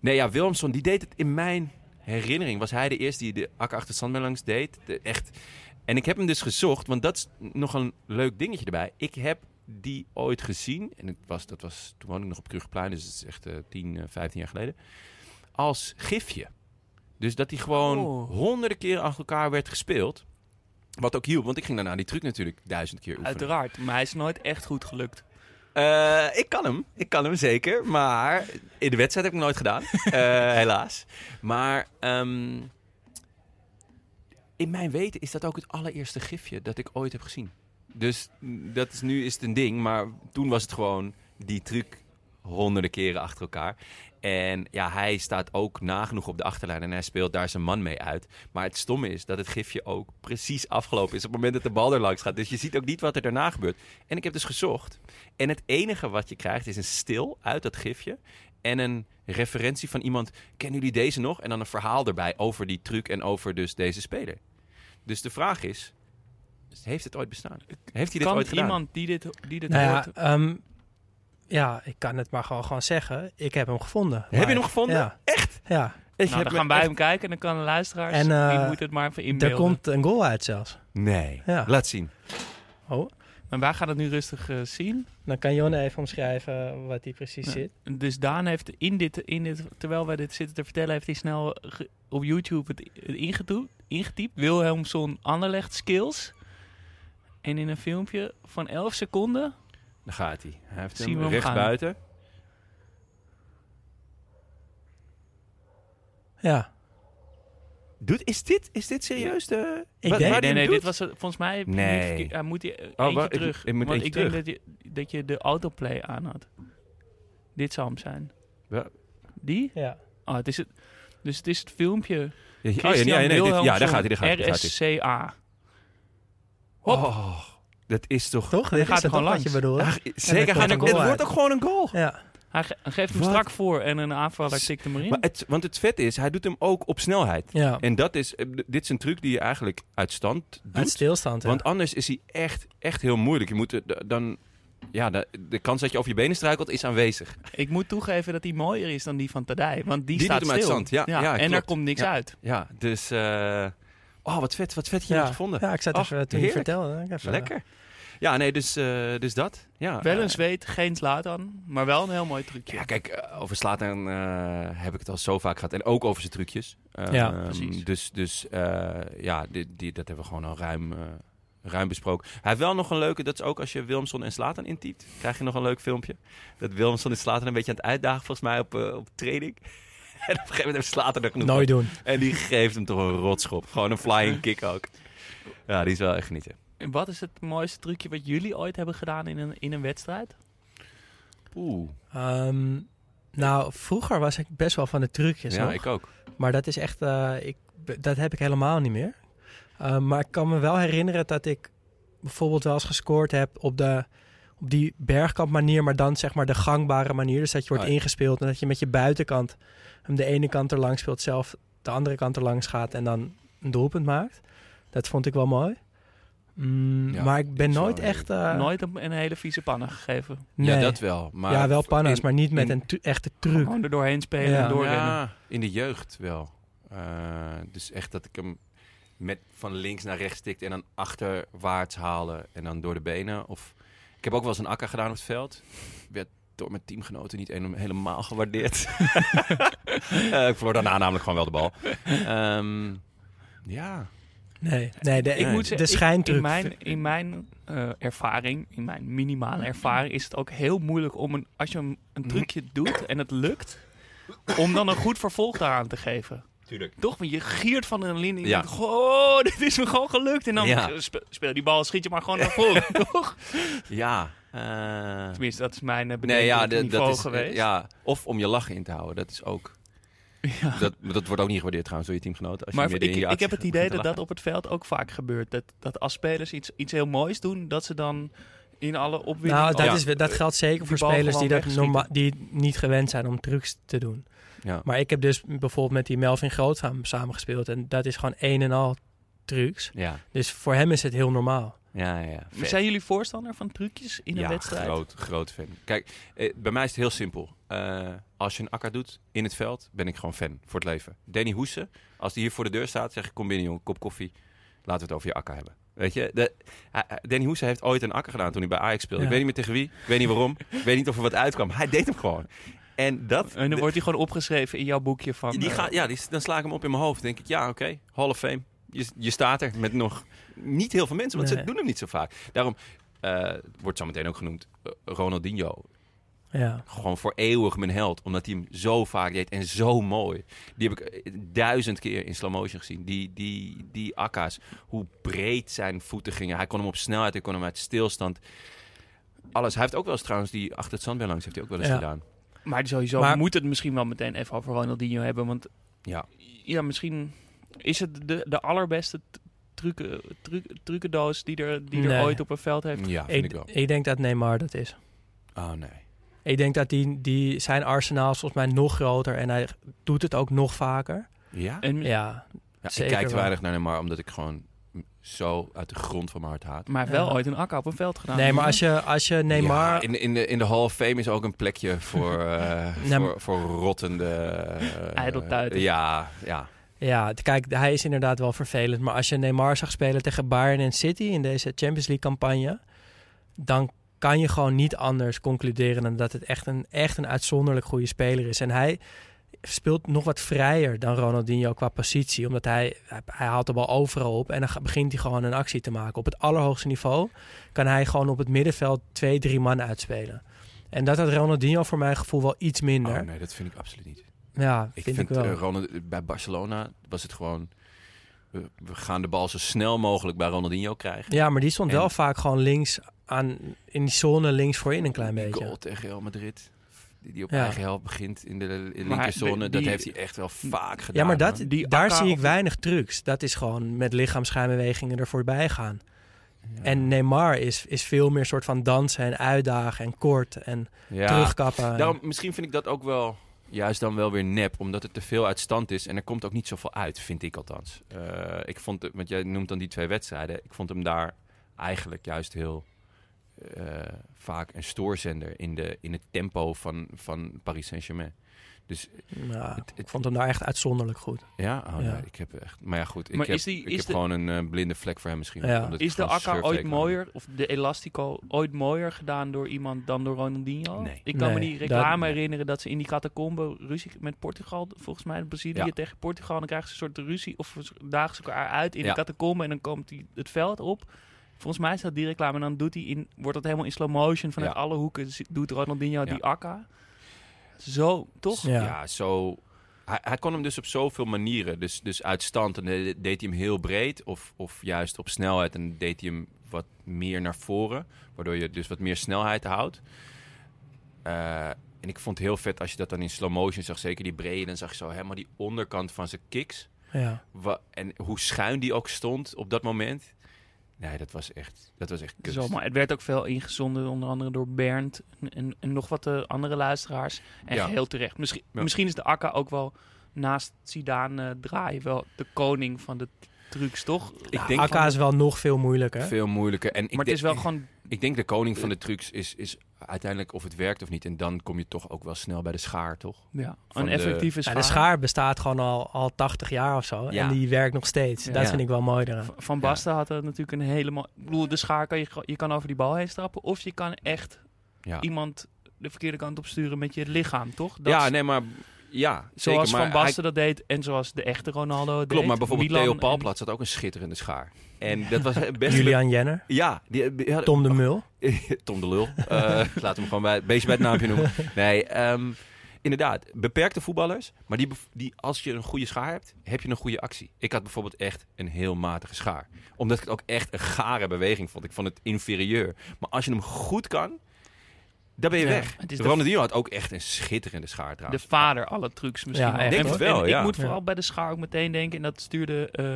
nee, ja, Willemson, die deed het in mijn herinnering. Was hij de eerste die de ak achter langs deed. De, echt. En ik heb hem dus gezocht, want dat is nog een leuk dingetje erbij. Ik heb die ooit gezien. En het was, dat was, toen woonde ik nog op Brugplein, dus het is echt eh 10, eh, 15 jaar geleden. Als gifje. Dus dat hij gewoon
Oh.
honderden keren achter elkaar werd gespeeld. Wat ook hielp, want ik ging daarna die truc natuurlijk duizend keer oefenen.
Uiteraard, maar hij is nooit echt goed gelukt.
Eh, ik kan hem. Ik kan hem zeker. Maar in de wedstrijd heb ik hem nooit gedaan. Eh, helaas. Maar ehm, in mijn weten is dat ook het allereerste gifje dat ik ooit heb gezien. Dus dat is, nu is het een ding. Maar toen was het gewoon die truc honderden keren achter elkaar. En ja, hij staat ook nagenoeg op de achterlijn en hij speelt daar zijn man mee uit. Maar het stomme is dat het gifje ook precies afgelopen is op het moment dat de bal er langs gaat. Dus je ziet ook niet wat er daarna gebeurt. En ik heb dus gezocht. En het enige wat je krijgt is een stil uit dat gifje. En een referentie van iemand. Kennen jullie deze nog? En dan een verhaal erbij over die truc en over dus deze speler. Dus de vraag is: heeft het ooit bestaan? Heeft hij dit
kan
ooit gedaan?
iemand die dit, die dit
Nou ja,
hoort...
ehm, ja, ik kan het maar gewoon, gewoon zeggen. Ik heb hem gevonden.
Heb je hem gevonden?
Ja.
Echt?
Ja.
Ik
Nou,
heb
dan gaan wij
echt-
hem kijken en dan kan de luisteraars,
En, eh,
die moeten het maar even
Er
inbeelden.
komt een goal uit zelfs.
Nee.
Ja.
Laat zien.
Oh.
En wij gaan het nu rustig eh, zien.
Dan kan Jonne even omschrijven wat die precies
Ja.
zit.
Dus Daan heeft in dit, in dit, terwijl wij dit zitten te vertellen, heeft hij snel op YouTube het, het ingetoe- ingetypt. Wilhelmson Anderlecht skills. En in een filmpje van 11 seconden.
Daar gaat hij. Hij heeft
Zien
hem rechts
gaan.
buiten.
Ja.
Doet, is, dit, is dit serieus de...
Ik
wat-
denk-
waar
Nee,
die
nee,
hem
dit
doet?
was het- volgens mij. heb je
Nee.
niet hij moet hij eentje
wa- ik-
terug.
ik moet
want
eentje
ik denk dat je, dat je de autoplay aan had. Dit zou hem zijn.
Ja.
Die?
Ja.
Oh, het is het. Dus het is het filmpje.
Ja, ja, oh, ja, nee, nee, dit- ja, daar gaat hij, daar gaat hij. daar gaat hij.
RSCA. Hop.
Oh, dat is toch...
Toch?
Hij gaat
is
er gewoon
wat je
langs.
bedoelt?
Ach, zeker,
komt
gaat
een
het wordt
uit.
ook gewoon een goal.
Ja.
Hij ge- geeft hem
Wat?
strak voor en een aanvaller tikt hem erin.
Maar het, want het vet is, hij doet hem ook op snelheid.
Ja.
En dat is, eh, dit is een truc die je eigenlijk uit stand
Uit
doet.
stilstand. hè.
Want anders is hij echt, echt heel moeilijk. Je moet eh, dan... Ja, de, de kans dat je over je benen struikelt is aanwezig.
Ik moet toegeven dat hij mooier is dan die van Tadij. Want die,
Die
staat
doet hem uit
stil.
stand, ja, ja,
en
klopt.
er komt niks
Ja.
uit.
Ja, dus... eh, oh, wat vet, wat vet dat je het
ja.
gevonden.
Ja, ik zat
Oh,
even toen je
heerlijk.
vertelde. ik even-
Lekker. Ja, nee, dus, eh, dus dat. Ja,
Wel
eh,
een zweet, geen Zlatan. Maar wel een heel mooi trucje.
Ja, kijk, eh, over Slatan eh heb ik het al zo vaak gehad. En ook over zijn trucjes. Eh,
Ja,
ehm,
precies.
Dus, dus eh, ja, die, die, dat hebben we gewoon al ruim, eh, ruim besproken. Hij heeft wel nog een leuke, dat is ook als je Wilmson en Slatan intypt, krijg je nog een leuk filmpje. Dat Wilmson en Slatan een beetje aan het uitdagen, volgens mij, op, eh, op training. En op een gegeven moment heeft er genoeg
Nooit doen.
En die geeft hem toch een rotschop. Gewoon een flying kick ook. Ja, die is wel echt genieten.
En wat is het mooiste trucje wat jullie ooit hebben gedaan in een, in een wedstrijd?
Oeh,
Ehm, nou, vroeger was ik best wel van de trucjes.
ja,
nog.
ik ook.
Maar dat is echt, eh, ik, dat heb ik helemaal niet meer. Eh, maar ik kan me wel herinneren dat ik bijvoorbeeld wel eens gescoord heb op, de, op die bergkamp manier, maar dan zeg maar de gangbare manier. Dus dat je wordt
Oh ja.
ingespeeld en dat je met je buitenkant hem de ene kant er langs speelt, zelf de andere kant er langs gaat en dan een doelpunt maakt. Dat vond ik wel mooi. Mm,
Ja,
maar ik ben nooit echt... eh,
Nooit een, hele vieze pannen gegeven.
nee.
Ja, dat wel. Maar
ja, wel panna's, maar niet met
in-
een echte truc.
Gewoon er doorheen spelen
Ja.
en doorrennen.
Ja, in de jeugd wel. Eh, dus echt dat ik hem met van links naar rechts tikte en dan achterwaarts halen en dan door de benen. Of ik heb ook wel eens een akka gedaan op het veld. Werd door mijn teamgenoten niet een- helemaal gewaardeerd. Eh, ik verloor daarna namelijk gewoon wel de bal. Ehm, ja.
Nee, nee, de,
ik moet
de schijntruc.
in mijn, in mijn eh, ervaring, in mijn minimale ervaring, is het ook heel moeilijk om een, als je een, een trucje doet en het lukt, om dan een goed vervolg daaraan te geven.
Tuurlijk.
Toch, want je giert van een linie.
Ja.
Ja. Oh, dit is me gewoon gelukt. En dan
Ja.
speel die bal, schiet je maar gewoon naar voren, toch?
Ja. eh,
Tenminste, dat is mijn uh,
nee, ja,
niveau
dat is,
geweest.
eh, ja, of om je lachen in te houden. Dat is ook.
Ja.
Dat, dat wordt ook niet gewaardeerd trouwens door je teamgenoten. Als
Maar
je
ik, ik heb het idee dat dat op het veld ook vaak gebeurt. Dat, dat als spelers iets, iets heel moois doen, dat ze dan in alle opwinding...
Nou, dat,
Ja.
is, dat geldt zeker voor spelers die, dat norma- die niet gewend zijn om trucs te doen.
Ja.
Maar ik heb dus bijvoorbeeld met die Melvin Groot samen, samengespeeld. En dat is gewoon een en al trucs.
Ja,
Dus voor hem is het heel normaal.
ja, ja. ja. Vet.
Zijn jullie voorstander van trucjes in een
ja,
wedstrijd?
groot, groot fan. Kijk, eh, bij mij is het heel simpel. Eh, als je een akka doet in het veld, ben ik gewoon fan voor het leven. Danny Hoesen, als die hier voor de deur staat, zeg ik kom binnen jongen, kop koffie. Laten we het over je akka hebben. Weet je, de, Danny Hoesen heeft ooit een akka gedaan toen hij bij Ajax speelde.
Ja.
Ik weet niet meer tegen wie, ik weet niet waarom. ik weet niet of er wat uitkwam. Hij deed hem gewoon. En dat...
En dan wordt hij gewoon opgeschreven in jouw boekje van...
die
eh,
gaat, ja, die, dan sla ik hem op in mijn hoofd. denk ik, ja, oké, Hall of Fame. Je, je staat er met nog niet heel veel mensen, want ze doen hem niet zo vaak. Daarom eh, wordt zo meteen ook genoemd eh, Ronaldinho.
Ja.
Gewoon voor eeuwig mijn held, omdat hij hem zo vaak deed en zo mooi. Die heb ik duizend keer in slow motion gezien. Die, die, die akka's, hoe breed zijn voeten gingen. Hij kon hem op snelheid, hij kon hem uit stilstand. Alles. Hij heeft ook wel eens trouwens die achter het zandbeer langs heeft hij ook wel eens
Ja.
gedaan.
Maar sowieso
Maar-
moet het misschien wel meteen even over Ronaldinho hebben. Want
Ja.
ja, misschien is het de, de allerbeste t- trucken, truc, trucendoos die er, die er ooit op een veld heeft.
Ja, vind ik,
Ik,
wel.
ik denk dat Neymar dat is.
Oh nee.
Ik denk dat die, die, zijn arsenaal is volgens mij nog groter. En hij doet het ook nog vaker.
Ja?
En,
Ja,
Ja, ik kijk te weinig naar Neymar, omdat ik gewoon zo uit de grond van mijn hart haat.
Maar wel
Ja.
ooit een akka op een veld gedaan.
nee, maar als je, als je Neymar...
Ja, in, de- in, de, in de Hall of Fame is ook een plekje voor, eh,
Nee,
voor, voor rottende...
Ijdeltuiten.
Ja, ja.
Ja, kijk, hij is inderdaad wel vervelend. Maar als je Neymar zag spelen tegen Bayern en City in deze Champions League campagne... dan kan je gewoon niet anders concluderen dan dat het echt een, echt een uitzonderlijk goede speler is. En hij speelt nog wat vrijer dan Ronaldinho qua positie, omdat hij, hij, hij haalt de bal overal op en dan begint hij gewoon een actie te maken. Op het allerhoogste niveau kan hij gewoon op het middenveld twee, drie man uitspelen. En dat had Ronaldinho voor mijn gevoel wel iets minder.
Oh nee, dat vind ik absoluut niet.
Ja,
Ik
vind
vind,
ik wel.
eh, Ronald, bij Barcelona was het gewoon... We, gaan de bal zo snel mogelijk bij Ronaldinho krijgen.
ja, maar die stond
En-
wel vaak gewoon links aan, in die zone links voorin een klein beetje.
goal tegen Real Madrid. Die, die op
Ja.
eigen helft begint in de linkerzone. Dat heeft hij echt wel vaak gedaan.
Ja, maar dat.
Die
daar zie ik weinig trucs. Dat is gewoon met lichaamsschijnbewegingen er voorbij gaan.
Ja.
En Neymar is, is veel meer soort van dansen en uitdagen en kort en
ja.
terugkappen.
Daarom, misschien vind ik dat ook wel juist dan wel weer nep, omdat het te veel uit stand is en er komt ook niet zoveel uit, vind ik althans. Eh, ik vond, het- want jij noemt dan die twee wedstrijden, ik vond hem daar eigenlijk juist heel vaak een stoorzender in, de, in het tempo van, van Paris Saint-Germain. Dus
Ja,
het-
ik vond hem daar echt uitzonderlijk goed.
ja, oh,
Ja.
nee, ik heb echt. Maar ja, goed. Ik
Maar
heb,
is die-
ik
is
heb
de-
gewoon een eh, blinde vlek voor hem misschien.
Ja.
Is de Akka ooit mooier, of de Elastico ooit mooier gedaan door iemand dan door Ronaldinho?
Nee.
Ik kan me die
dat-
reclame herinneren dat ze in die catacombe ruzie met Portugal, volgens mij Brazilië
Ja.
tegen Portugal, dan krijgen ze een soort ruzie of dagen ze elkaar uit in
Ja.
de catacombe en dan komt hij het veld op. Volgens mij is dat die reclame en dan doet hij in, wordt dat helemaal in slow motion vanuit
Ja.
alle hoeken doet Ronaldinho
Ja.
die Akka. Zo, toch?
Ja.
Ja, zo. Hij, hij kon hem dus op zoveel manieren. Dus, dus uit stand en de- deed hij hem heel breed. Of, of juist op snelheid en deed hij hem wat meer naar voren. Waardoor je dus wat meer snelheid houdt. Eh, en ik vond het heel vet als je dat dan in slow motion zag. Zeker die brede. Dan zag je zo helemaal die onderkant van zijn kicks.
Ja.
En hoe schuin die ook stond op dat moment. Nee, dat was echt, dat was echt kunst.
Zo, maar het werd ook veel ingezonden, onder andere door Bernd en, en, nog wat eh, andere luisteraars. En
Ja.
heel terecht. Misschien,
Ja.
misschien is de Akka ook wel naast Zidane eh, draaien wel de koning van de trucs, toch?
Ik denk
Akka is wel nog veel moeilijker.
veel moeilijker. En ik
maar het
denk-
is wel gewoon...
Ik denk de koning van de trucs is, is uiteindelijk of het werkt of niet. En dan kom je toch ook wel snel bij de schaar, toch?
Ja,
van
een
de-
effectieve
Ja,
schaar.
de schaar bestaat gewoon al, al 80 jaar of zo.
Ja.
En die werkt nog steeds.
Ja.
Dat
Ja.
vind ik wel mooi eraan.
Van Basten had er natuurlijk een hele mooie... Ik bedoel, de schaar kan je, gewoon- je kan over die bal heen stappen. Of je kan echt
Ja,
iemand de verkeerde kant op sturen met je lichaam, toch? Dat
ja nee, maar... Ja,
zoals
zeker,
Van Basten dat deed en zoals de echte Ronaldo het
Klopt,
deed.
maar bijvoorbeeld
Milan
Theo
en-
Palplat had ook een schitterende schaar. En dat was best...
Julian Jenner,
Ja, die, die had-
Tom de Mul.
Tom de Lul. Eh laat hem gewoon bij, een beetje bij het naampje noemen. Nee, ehm, inderdaad. Beperkte voetballers. Maar die, die, als je een goede schaar hebt, heb je een goede actie. Ik had bijvoorbeeld echt een heel matige schaar. Omdat ik het ook echt een gare beweging vond. Ik vond het inferieur. Maar als je hem goed kan, dan ben je
Ja,
weg.
het is de-
Ronaldinho had ook echt een schitterende schaar
De
trouwens.
vader alle trucs misschien
Ja,
denk
En-
het wel,
en
ja.
Ik moet
Ja.
vooral bij de schaar ook meteen denken, en dat stuurde eh,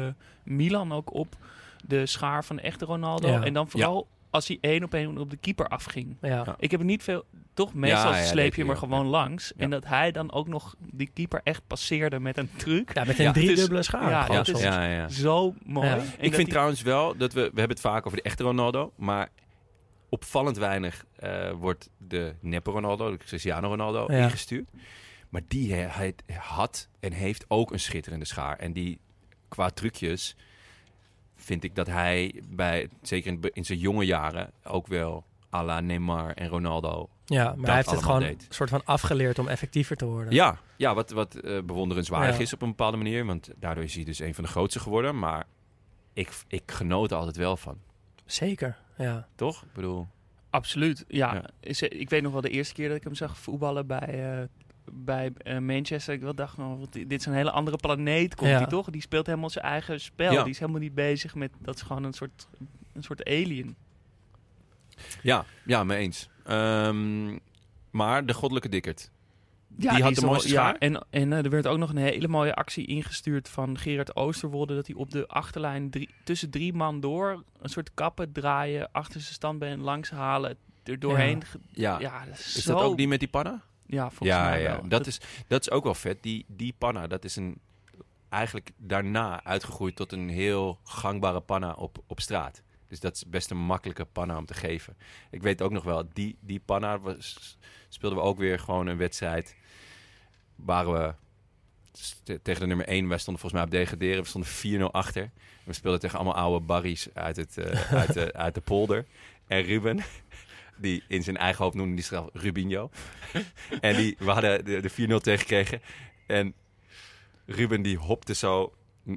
Milan ook op, de schaar van de echte Ronaldo.
Ja.
En dan vooral als hij één op één op de keeper afging.
Ja.
Ja.
Ik heb er niet veel, toch meestal
Ja, ja,
sleep je er
ook,
gewoon
ja.
langs. En dat hij dan ook nog die keeper echt passeerde met een truc.
ja, met een
Ja,
driedubbele
dus-
schaar.
ja, dat is-
soms.
ja, ja.
Zo mooi.
Ik vind trouwens wel dat we... We hebben het vaak over de echte Ronaldo. Maar opvallend weinig eh, wordt de neppe Ronaldo, de Cristiano Ronaldo,
Ja.
ingestuurd. Maar die he- hij had en heeft ook een schitterende schaar. En die qua trucjes vind ik dat hij bij, zeker in, in zijn jonge jaren, ook wel à la Neymar en Ronaldo.
Ja, maar hij heeft het gewoon
deed.
een soort van afgeleerd om effectiever te worden.
Ja, ja wat, wat eh, bewonderenswaardig
Ja.
is op een bepaalde manier. Want daardoor is hij dus een van de grootste geworden. Maar ik, ik genoot er altijd wel van.
Zeker, ja.
Toch? Ik bedoel...
Absoluut, ja. Ik weet nog wel de eerste keer dat ik hem zag voetballen bij, eh, bij eh, Manchester. Ik wel dacht, wat- dit is een hele andere planeet, komt
Ja.
hij toch? Die speelt helemaal zijn eigen spel.
Ja.
Die is helemaal niet bezig met, dat is gewoon een soort, een soort alien.
Ja, ja, mee eens. Ehm, maar de goddelijke dikkerd.
Ja,
Die had de mooiste
ja? En, en eh, er werd ook nog een hele mooie actie ingestuurd van Gerard Oosterwolde. Dat hij op de achterlijn drie, tussen drie man door een soort kappen draaien, achter zijn standbeen langs halen, er doorheen.
Ja.
Ja, dat is,
Is
zo...
dat ook die met die panna?
Ja, volgens
ja,
mij
ja.
wel.
Dat, is, dat is ook wel vet. Die, die panna, dat is een, eigenlijk daarna uitgegroeid tot een heel gangbare panna op, op straat. Dus dat is best een makkelijke panna om te geven. Ik weet ook nog wel, die, die panna was, speelden we ook weer gewoon een wedstrijd. Waren we tegen de nummer 1, wij stonden volgens mij op degraderen. We stonden 4-0 achter. We speelden tegen allemaal oude barries uit, het, eh, uit, de, uit de polder. En Ruben, die in zijn eigen hoofd noemde die zichzelf Rubinho. en die, we hadden de, de 4-0 tegengekregen. En Ruben die hopte zo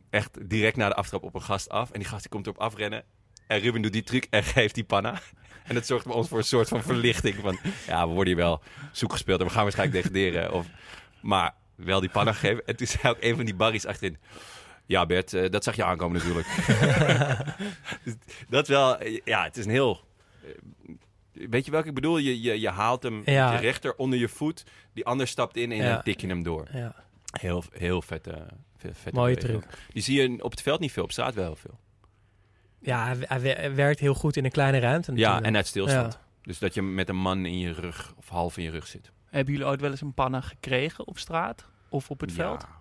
echt direct na de aftrap op een gast af. En die gast die komt erop afrennen. En Ruben doet die truc en geeft die panna. En dat zorgt bij ons voor een soort van verlichting. Van, ja, we worden hier wel zoek gespeeld en we gaan waarschijnlijk degraderen. Of, maar wel die panna geven. En toen zei ook een van die barries achterin... Ja, Bert, eh, dat zag je aankomen natuurlijk. Dus dat wel, eh, ja, het is een heel... eh, Weet je welke ik bedoel? Je, je, je haalt hem
Ja.
je rechter onder je voet. Die ander stapt in en
Ja.
dan tik je hem door.
Ja.
Heel, heel vette, ve- vette
Mooie
beweging. Die zie je op het veld niet veel, op straat wel heel veel.
Ja, hij, hij wer- hij werkt heel goed in een kleine ruimte
Ja, en uit stilstand. Dus dat je met een man in je rug of half in je rug zit.
Hebben jullie ooit wel eens een panna gekregen op straat of op het veld?
Ja.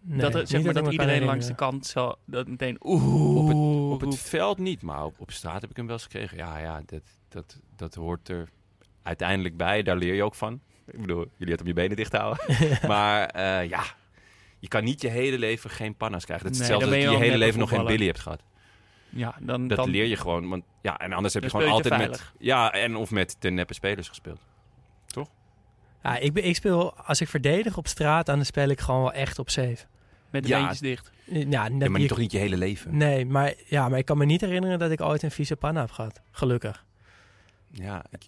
Nee,
dat, er-
niet
zeg maar, dat iedereen langs de kant zo dat meteen oeh
Op het, op het veld niet, maar op, op straat heb ik hem wel eens gekregen. Ja, ja dat, dat, dat hoort er uiteindelijk bij. Daar leer je ook van. Ik bedoel, jullie het om je benen dicht houden. maar eh, ja, je kan niet je hele leven geen panna's krijgen. Dat is
Nee,
hetzelfde
ben
je
je
hele leven nog geen Billy hebt gehad.
Ja, dan,
Dat
dan
leer je gewoon. Want, ja, en anders heb je gewoon altijd met... Ja, en of met te neppe spelers gespeeld.
Ja, ik, ben, ik speel, als ik verdedig op straat, dan speel ik gewoon wel echt op safe.
met de
Ja.
beentjes dicht.
Ja, net
Ja, maar niet, toch niet je hele leven?
Nee, maar, ja, maar ik kan me niet herinneren dat ik ooit een vieze panna heb gehad. Gelukkig.
Ja, ik,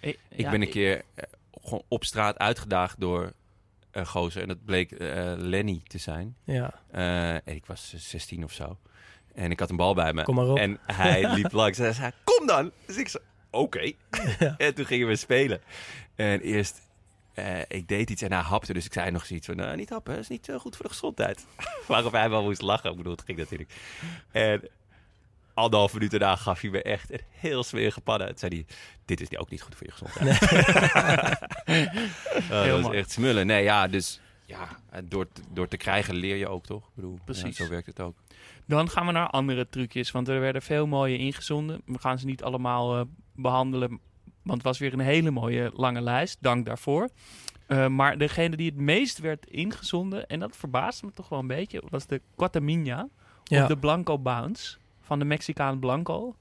Ik,
ik ben een keer eh, gewoon op straat uitgedaagd door een gozer. En dat bleek eh, Lenny te zijn.
Ja,
Eh, en ik was eh, 16 of zo. En ik had een bal bij me.
kom maar op.
En hij liep langs en hij zei, kom dan! Dus ik zei, oké. En toen gingen we spelen. En eerst, eh, ik deed iets en hij hapte. Dus ik zei nog zoiets van, nou, niet happen, dat is niet eh, goed voor de gezondheid. Waarop hij wel moest lachen. Ik bedoel, het ging natuurlijk. En anderhalf minuut daarna gaf hij me echt een heel smerige pannen. Toen zei hij, dit is ook niet goed voor je gezondheid. Oh, dat was
mooi.
echt smullen. Nee, ja, dus... Ja, door, te- door te krijgen leer je ook, toch? Ik bedoel,
Precies.
ja, zo werkt het ook.
Dan gaan we naar andere trucjes, want er werden veel mooie ingezonden. We gaan ze niet allemaal eh, behandelen, want het was weer een hele mooie lange lijst. Dank daarvoor. Eh, maar degene die het meest werd ingezonden, en dat verbaasde me toch wel een beetje, was de Quatamina
ja.
of de Blanco Bounce van de Mexicaan Blanco.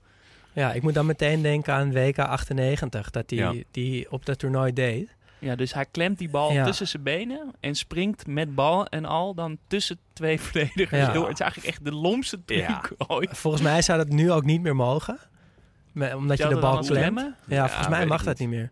ja, ik moet dan meteen denken aan WK 98, dat hij
Ja.
die op dat toernooi deed.
Ja, dus hij klemt die bal
Ja.
tussen zijn benen en springt met bal en al dan tussen twee verdedigers
Ja.
door. Het is eigenlijk echt de lomste truc
Ja.
ooit.
Volgens mij zou dat nu ook niet meer mogen. Omdat je de bal klemt. Ja,
Ja,
volgens mij mag dat
niet.
meer.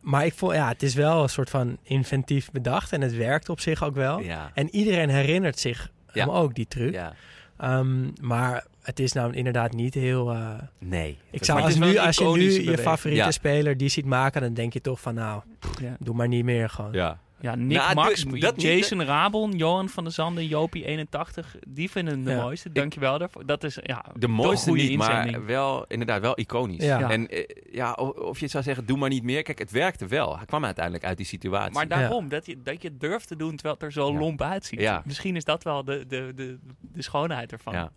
Maar ik vond, ja, het is wel een soort van inventief bedacht en het werkt op zich ook wel.
Ja.
En iedereen herinnert zich
Ja.
hem ook, die truc.
ja.
Ehm, maar het is nou inderdaad niet heel... eh,
Nee.
ik zou als, nu, als je nu je favoriete
Ja.
speler die ziet maken, dan denk je toch van nou,
Ja.
doe maar niet meer gewoon.
Ja.
Ja, Nick
Nou,
Max,
dat- niet,
Jason Rabon, Johan van der Zanden, Jopie 81. Die vinden de
Ja.
mooiste. Dankjewel daarvoor. Dat is ja,
De mooiste
goede
niet,
inzending.
maar wel, inderdaad, wel iconisch.
Ja.
Ja.
En eh, ja, of je zou zeggen, doe maar niet meer. Kijk, het werkte wel. Hij kwam uiteindelijk uit die situatie.
Maar daarom, dat, je, dat je het durft te doen terwijl het er zo
Ja.
lomp uitziet.
Ja.
Misschien is dat wel de, de, de, de schoonheid ervan.
Ja.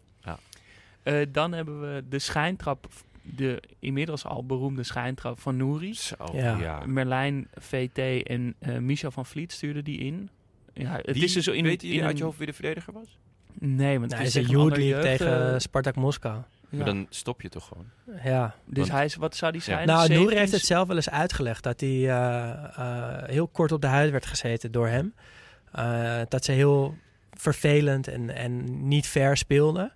Eh, dan hebben we de schijntrap, de inmiddels al beroemde schijntrap van Nouri.
Zo,
Ja.
ja.
Merlijn, VT en eh Michel van Vliet stuurden die in. Ja, het
Wie,
is dus zo in,
weet je
in
uit je hoofd wie de verdediger was?
Nee, want het
is een tegen
eh,
Spartak Moskou.
ja.
Maar dan stop je toch gewoon.
Ja.
Dus
Want-
hij is, wat zou die zijn?
Nou, Noor
17?
heeft het zelf wel eens uitgelegd dat hij eh, eh, heel kort op de huid werd gezeten door hem. Eh, dat ze heel vervelend en, en niet fair speelden.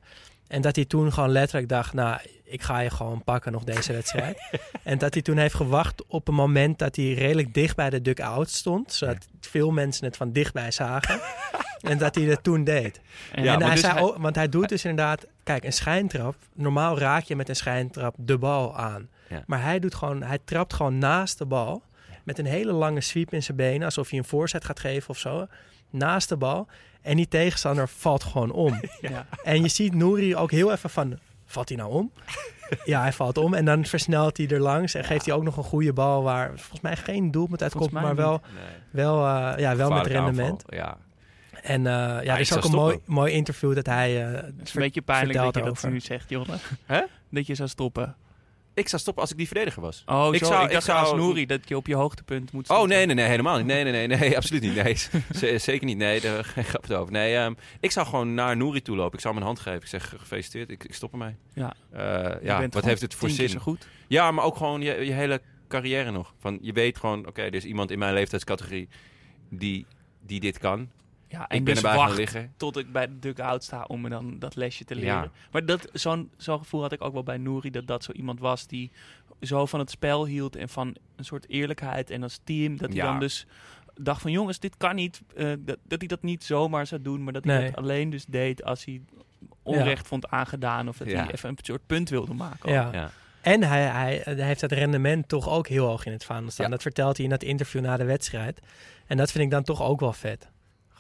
En dat hij toen gewoon letterlijk dacht, nou, ik ga je gewoon pakken nog deze wedstrijd. en dat hij toen heeft gewacht op een moment dat hij redelijk dicht bij de duck-out stond. Zodat veel mensen het van dichtbij zagen. en dat hij dat toen deed.
En,
Ja,
en hij
dus
zei
hij-
want hij doet dus inderdaad, kijk, een schijntrap. Normaal raak je met een schijntrap de bal aan.
Ja.
Maar hij doet gewoon, hij trapt gewoon naast de bal. Met een hele lange sweep in zijn benen, alsof hij een voorzet gaat geven of zo. Naast de bal. En die tegenstander valt gewoon om.
ja.
En je ziet Nouri ook heel even van, valt hij nou om? Ja, hij valt om en dan versnelt hij er langs en geeft hij ook nog een goede bal waar volgens mij geen doelpunt uitkomt, maar wel,
Nee.
wel, eh, ja, wel met rendement.
aanval, Ja.
En eh, ja, er is ook een mooi, mooi interview dat hij... eh,
Het is een beetje pijnlijk dat je dat
over.
nu zegt, Jonne.
Hè?
Dat je zou stoppen.
Ik zou stoppen als ik die verdediger was.
Oh,
Ik
zo,
zou-
ik
ik
dacht
zou-
als Nouri dat je op je hoogtepunt moet
Oh,
stoppen.
nee, nee, nee, helemaal niet. Nee, nee, nee, nee, absoluut niet. Nee, zeker niet. Nee, daar geen grap over. Nee, ehm, ik zou gewoon naar Nouri toe lopen. Ik zou hem een hand geven. Ik zeg, gefeliciteerd, ik, ik stop ermee.
Ja.
Eh, ja, wat heeft het voor zin?
zo goed.
Ja, maar ook gewoon je, je hele carrière nog. Van, je weet gewoon, oké, er is iemand in mijn leeftijdscategorie die, die dit kan.
Ja,
Ik
en
ben
dus
erbij gaan
wacht
liggen.
tot ik bij de dugout sta om me dan dat lesje te leren.
Ja.
Maar dat, zo'n, zo'n gevoel had ik ook wel bij Nouri, dat dat zo iemand was die zo van het spel hield en van een soort eerlijkheid en als team, dat hij
Ja.
dan dus dacht van jongens, dit kan niet, eh, dat, dat hij dat niet zomaar zou doen, maar dat hij
Nee.
dat alleen dus deed als hij onrecht vond aangedaan of dat
Ja.
hij even een soort punt wilde maken.
Ja.
Ja.
En hij, hij, hij heeft het rendement toch ook heel hoog in het vaandel staan.
Ja.
Dat vertelt hij in dat interview na de wedstrijd. En dat vind ik dan toch ook wel vet.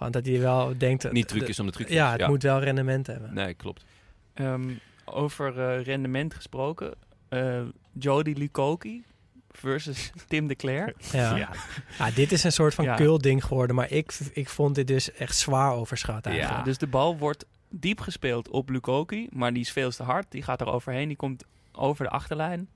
Gewoon dat hij wel denkt...
Niet trucjes om de trucjes.
Ja, het moet wel rendement hebben.
Nee, klopt.
Ehm, over eh, rendement gesproken, eh Jody Lukoki versus Tim de Cler.
Ja.
Ja.
Ja, dit is een soort van
Ja.
cult-ding geworden. Maar ik, ik vond dit dus echt zwaar overschat eigenlijk.
Ja.
Dus de bal wordt diep gespeeld op Lukoki, maar die is veel te hard. Die gaat er overheen, die komt over de achterlijn.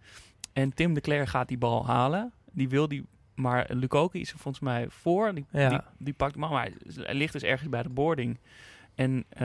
En Tim de Cler gaat die bal halen. Die wil die, maar Lukoki is er volgens mij voor. Die,
Ja.
die, die pakt hem aan, maar hij, hij ligt dus ergens bij de boarding. En eh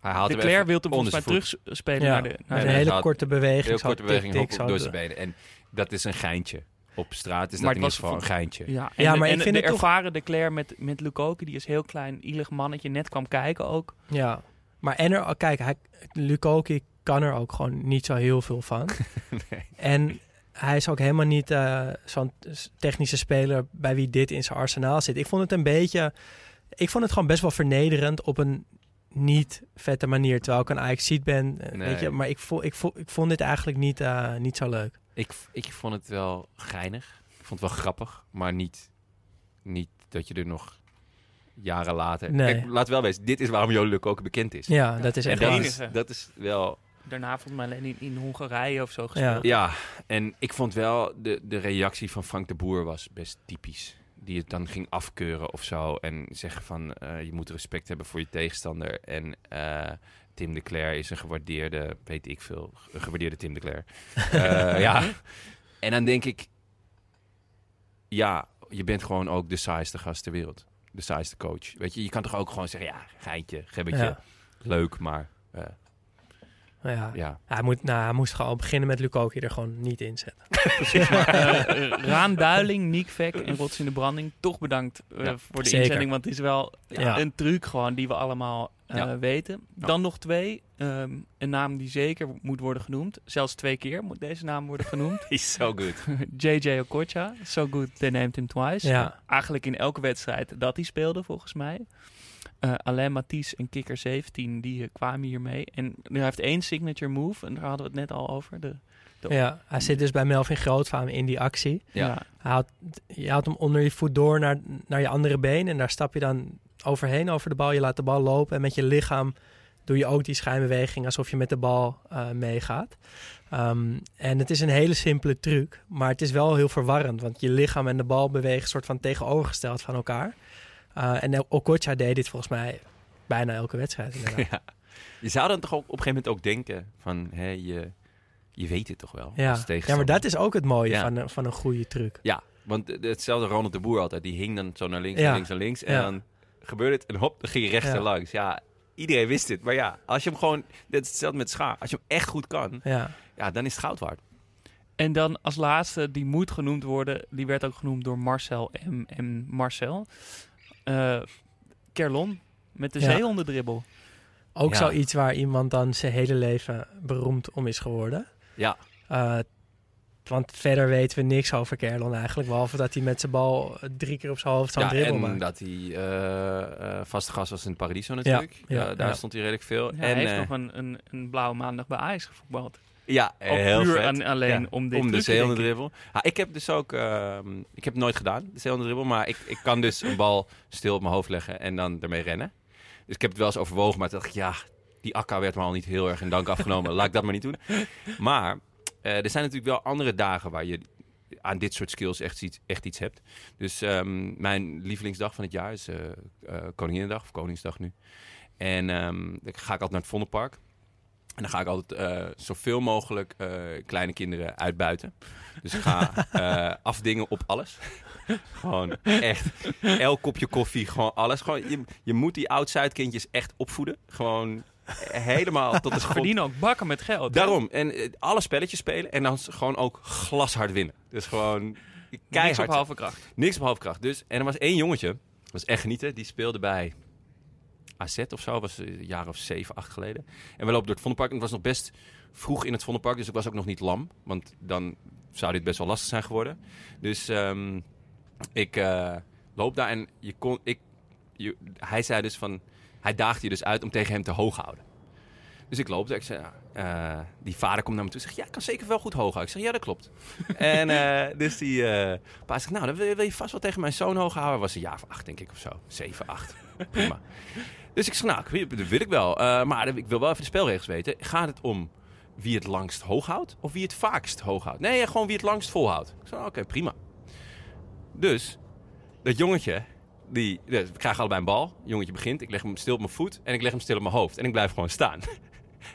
Hij haalt
de
hem even
wil hem volgens mij terugspelen
Ja,
naar de... Naar
een hele korte beweging.
Heel korte beweging
tik,
door
de-
zijn benen. En dat is een geintje. Op straat is
Maar
dat in ieder geval een geintje.
Ja, en,
Ja,
de-
maar ik vind
de
het toch-
ervaren de Claire met, met Lukoki, die is heel klein, ielig mannetje, net kwam kijken ook.
Ja, maar en er, kijk, hij, Lukoki kan er ook gewoon niet zo heel veel van.
Nee.
En hij is ook helemaal niet eh, zo'n technische speler bij wie dit in zijn arsenaal zit. Ik vond het een beetje, ik vond het gewoon best wel vernederend op een niet vette manier. Terwijl ik een ajax ben, eh,
Nee.
weet je. Maar ik, vo, ik, ik vond dit eigenlijk niet, eh, niet zo leuk.
Ik, ik vond het wel geinig. Ik vond het wel grappig. Maar niet, niet dat je er nog jaren later...
Nee.
Kijk, laat wel wezen. Dit is waarom Joluk ook bekend is.
Ja, dat is
en
echt
dat
waar.
is, dat is wel...
Daarna volgens mij alleen in, in Hongarije of zo gespeeld.
Ja, en ik vond wel... De, de reactie van Frank de Boer was best typisch. Die het dan ging afkeuren of zo. En zeggen van... eh, je moet respect hebben voor je tegenstander. En... eh, Tim de Cler is een gewaardeerde, weet ik veel, een gewaardeerde Tim de Cler. Eh, ja. En dan denk ik, ja, je bent gewoon ook de saaiste gast ter wereld. De saaiste coach. Weet je, je kan toch ook gewoon zeggen, ja, geintje, gebbetje,
Ja.
leuk, maar eh,
Ja.
ja.
Hij, moet, nou, hij moest gewoon beginnen met Lukoki er gewoon niet in zetten.
Eh, Raan Duiling, Niek Vek en Rots in de Branding, toch bedankt eh,
Ja,
voor de
zeker.
inzending. Want het is wel
Ja.
een truc gewoon die we allemaal eh,
Ja.
weten.
Ja.
Dan nog twee. Ehm, een naam die zeker moet worden genoemd. Zelfs twee keer moet deze naam worden genoemd.
He's so good.
JJ Okocha. So good they named him twice.
Ja.
Eigenlijk in elke wedstrijd dat hij speelde, volgens mij. Eh Alain Matisse en Kikker 17, die eh, kwamen hiermee. En hij heeft één signature move, en daar hadden we het net al over. De, de
Ja, hij zit dus bij Melvin Grootvaam in die actie.
Ja.
Hij houdt, je houdt hem onder je voet door naar, naar je andere been. En daar stap je dan overheen over de bal. Je laat de bal lopen. En met je lichaam doe je ook die schijnbeweging alsof je met de bal eh, meegaat. Ehm, en het is een hele simpele truc. Maar het is wel heel verwarrend. Want je lichaam en de bal bewegen soort van tegenovergesteld van elkaar. Eh, en Okocha deed dit volgens mij bijna elke wedstrijd.
ja. Je zou dan toch ook op een gegeven moment ook denken van, hé, je, je weet het toch wel.
Ja. ja, maar dat is ook het mooie
Ja.
van, een- van een goede truc.
Ja, want hetzelfde Ronald de Boer altijd. Die hing dan zo naar links,
Ja.
naar links, naar links. En
Ja.
dan gebeurde het en hop, dan ging je rechts
Ja.
en langs. Ja, iedereen wist dit. Maar ja, als je hem gewoon... Dit is hetzelfde met schaar. Als je hem echt goed kan,
Ja,
ja, dan is het goud waard.
En dan als laatste, die moet genoemd worden. Die werd ook genoemd door Marcel M. en Marcel. Eh Kerlon met de
Ja.
zeehondendribbel.
ook
Ja.
zoiets waar iemand dan zijn hele leven beroemd om is geworden.
Ja,
Eh, want verder weten we niks over Kerlon eigenlijk. Behalve dat hij met zijn bal drie keer op zijn hoofd zo'n
ja
dribbel
en
maakt.
dat hij eh, eh, vaste gast was in Paradiso natuurlijk.
ja,
Ja, daar
ja.
stond hij redelijk veel.
Ja,
en,
hij heeft nog een, een, een blauwe maandag bij Ajax gevoetbald.
Ja,
Ook
heel
puur
vet.
aan- alleen
Ja,
om dit
Om de
ik.
zeehondendribbel. Ja, ik heb dus ook... ehm, ik heb het nooit gedaan, de zeehondendribbel. Maar ik, ik kan dus een bal stil op mijn hoofd leggen en dan ermee rennen. Dus ik heb het wel eens overwogen, maar toen dacht ik... Ja, die akka werd me al niet heel erg in dank afgenomen. Laat ik dat maar niet doen. Maar eh, er zijn natuurlijk wel andere dagen waar je aan dit soort skills echt iets, echt iets hebt. Dus ehm, mijn lievelingsdag van het jaar is eh Koninginnedag, of Koningsdag nu. En ehm, dan ga ik altijd naar het Vondelpark. En dan ga ik altijd eh, zoveel mogelijk eh, kleine kinderen uitbuiten. Dus ik ga eh, afdingen op alles. gewoon echt. Elk kopje koffie, gewoon alles. Gewoon, je, je moet die oud-Zuidkindjes echt opvoeden. Gewoon helemaal tot de grond.
verdienen ook bakken met geld. hè?
Daarom. En alle spelletjes spelen en dan gewoon ook glashard winnen. Dus gewoon keihard.
Niks op halve kracht.
Niks op halfkracht. Dus, en er was één jongetje, dat was echt genieten, die speelde bij AZ of zo, was een jaar of zeven, acht geleden. En we lopen door het Vondelpark en het was nog best vroeg in het Vondelpark, dus ik was ook nog niet lam. Want dan zou dit best wel lastig zijn geworden. Dus ehm, ik eh, loop daar en je kon, ik, je- hij zei dus van, hij daagde je dus uit om tegen hem te hoog houden. Dus ik loop daar. Ik zei, eh, die vader komt naar me toe en zegt, ja, ik kan zeker wel goed hoog houden. Ik zeg, ja, dat klopt. en eh, dus die eh pa zegt, nou, dan wil, wil je vast wel tegen mijn zoon hoog houden. Was een jaar of acht, denk ik, of zo. Zeven, acht. Prima. Dus ik zeg, nou, dat wil ik wel. Eh, maar ik wil wel even de spelregels weten. Gaat het om wie het langst hoog houdt of wie het vaakst hoog houdt? Nee, gewoon wie het langst volhoudt. Ik zeg, oké, prima. Dus, dat jongetje, die, we krijgen allebei een bal. Jongetje begint, ik leg hem stil op mijn voet en ik leg hem stil op mijn hoofd. En ik blijf gewoon staan.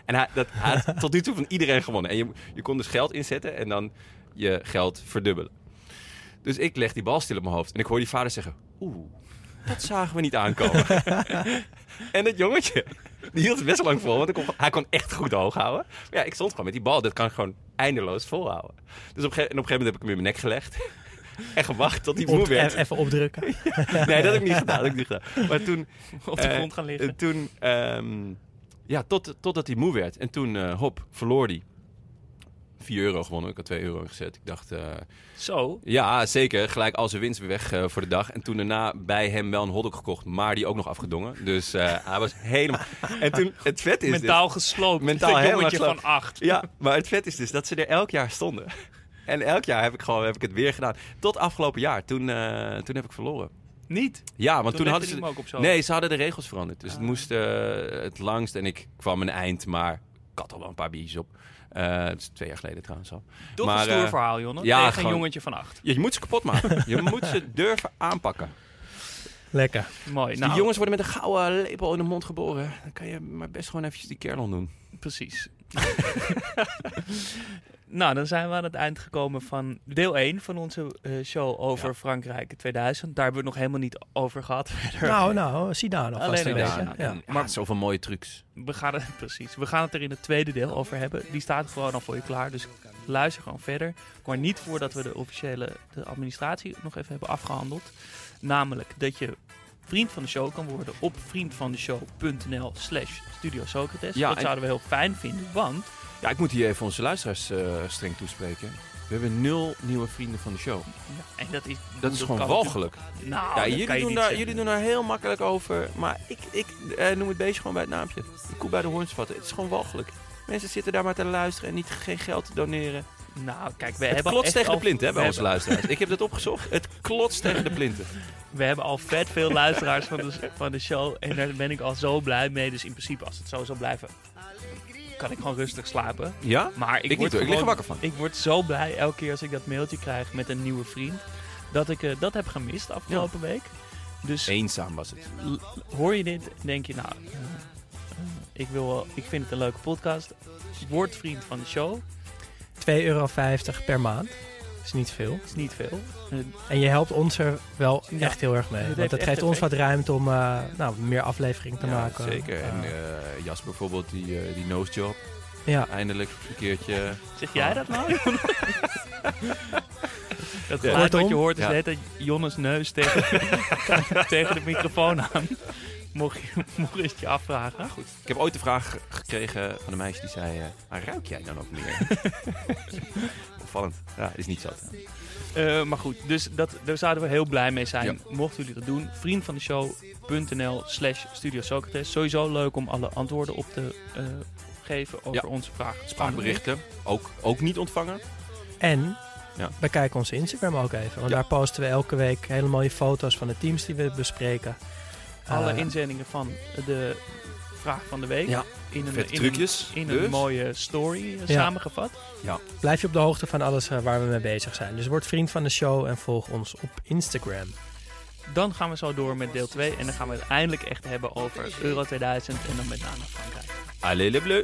En hij, dat, had tot nu toe van iedereen gewonnen. En je, je kon dus geld inzetten en dan je geld verdubbelen. Dus ik leg die bal stil op mijn hoofd. En ik hoor die vader zeggen... Oeh, dat zagen we niet aankomen. en dat jongetje, die hield het best lang vol. Want ik kon- hij kon echt goed hoog houden. Maar ja, ik stond gewoon met die bal. Dat kan ik gewoon eindeloos volhouden. Dus op, en op een gegeven moment heb ik hem in mijn nek gelegd. en gewacht tot hij moe werd.
even opdrukken.
Nee, dat heb ik niet gedaan. Dat heb ik niet gedaan. Maar toen...
Op de
eh,
grond gaan liggen.
en toen, ehm, ja, tot, totdat hij moe werd. En toen, eh, hop, verloor hij. 4 euro gewonnen. Ik had 2 euro ingezet. Ik dacht, eh,
Zo.
ja, zeker. Gelijk al zijn winst weer weg eh, voor de dag. En toen daarna bij hem wel een hotdog gekocht, maar die ook nog afgedongen. Dus eh, hij was helemaal... En toen, het vet is dus-
Mentaal gesloopt.
Mentaal helemaal gesloopt.
van acht.
Ja, maar het vet is dus dat ze er elk jaar stonden. En elk jaar heb ik, gewoon, heb ik het weer gedaan. Tot afgelopen jaar. Toen, toen heb ik verloren.
Niet.
Ja, want
Toen
hadden ze...
ook op.
Nee, ze hadden de regels veranderd. Dus het moest eh, het langst en ik kwam een eind, maar ik had al wel een paar biertjes op. Eh, het is twee jaar geleden trouwens al.
Toch
Maar,
een stoer
eh,
verhaal, Jonne.
ja,
Tegen
gewoon-
een jongetje van acht.
Je, je moet ze kapot maken. je moet ze durven aanpakken.
Lekker.
Mooi.
Als
Nou,
die jongens worden met een gouden lepel in de mond geboren. Dan kan je maar best gewoon eventjes die kerel doen.
Precies. nou, dan zijn we aan het eind gekomen van deel 1 van onze eh, show over
Ja.
Frankrijk 2000. Daar hebben we het nog helemaal niet over gehad. verder.
Nou, nou, Zidane alvast
Alleen
een
een
beetje. Ja.
En, ja,
Maar-
zoveel mooie trucs.
We gaan het, precies. We gaan het er in het tweede deel over hebben. Die staat gewoon al voor je klaar. Dus luister gewoon verder. Maar niet voordat we de officiële de administratie nog even hebben afgehandeld. Namelijk dat je vriend van de show kan worden op vriendvandeshow.nl slash Studio Socrates.
Ja,
dat
en-
zouden we heel fijn vinden, want
Ja, ik moet hier even onze luisteraars streng toespreken. We hebben nul nieuwe vrienden van de show.
en dat is,
Dat is gewoon walgelijk.
Nou,
Ja, jullie, doen daar, jullie doen daar heel makkelijk over. Maar ik, ik eh, noem het beestje gewoon bij het naampje. De koe bij de hoorn spatten. Het is gewoon walgelijk. Mensen zitten daar maar te luisteren en niet geen geld te doneren.
Nou, kijk, we
Het
hebben
klotst tegen de
al-
plint, hè,
we
bij onze
hebben-
luisteraars. Ik heb dat opgezocht. Het klotst tegen de plinten.
We hebben al vet veel luisteraars van de, van de show. En daar ben ik al zo blij mee. Dus in principe, als het zo zou blijven, kan ik gewoon rustig slapen.
Ja?
Maar ik,
Ik niet
word
hoor, ik lig er
gewoon-
wakker van.
Ik word zo blij elke keer als ik dat mailtje krijg met een nieuwe vriend. Dat ik eh, dat heb gemist afgelopen week. Dus
Eenzaam was het.
hoor je dit en denk je, nou, eh, eh, ik, wil, wel- ik vind het een leuke podcast. Word vriend van de show.
2,50 euro per maand. Is niet veel.
is niet veel. Eh,
En je helpt ons er wel
Ja,
echt heel erg mee.
het
Want het geeft ons wat ruimte om eh, nou, meer afleveringen te
Ja,
maken.
Zeker. En
Eh,
eh, Jas bijvoorbeeld, die, die nose job.
ja.
Eindelijk een keertje.
Zeg jij dat nou? Het
Ja.
geluid wat je hoort is
ja.
net dat Jonnes neus tegen, tegen de microfoon aan. Mocht je, mocht je het je afvragen.
Goed. Ik heb ooit de vraag gekregen van een meisje die zei... "Maar ruik jij dan ook meer? Opvallend. Ja, is niet zo.
Eh, maar goed, dus dat, daar zouden we heel blij mee zijn. Mochten jullie dat doen, vriendvandeshow.nl slash Studio Socrates. Sowieso leuk om alle antwoorden op te eh, geven over
Ja.
onze vragen.
Spraakberichten. Ook, ook niet ontvangen.
En
Ja.
bekijk onze Instagram ook even. Want
Ja.
daar posten we elke week hele mooie foto's van de teams die we bespreken.
Alle
Eh,
inzendingen van de vraag van de week.
Ja,
in een, in
trucjes,
Een, in
dus.
een mooie story eh,
Ja.
samengevat.
Blijf je op de hoogte van alles eh, waar we mee bezig zijn. Dus word vriend van de show en volg ons op Instagram.
Dan gaan we zo door met deel 2. En dan gaan we het eindelijk echt hebben over Euro 2000 en dan met name Frankrijk.
Allez les bleus!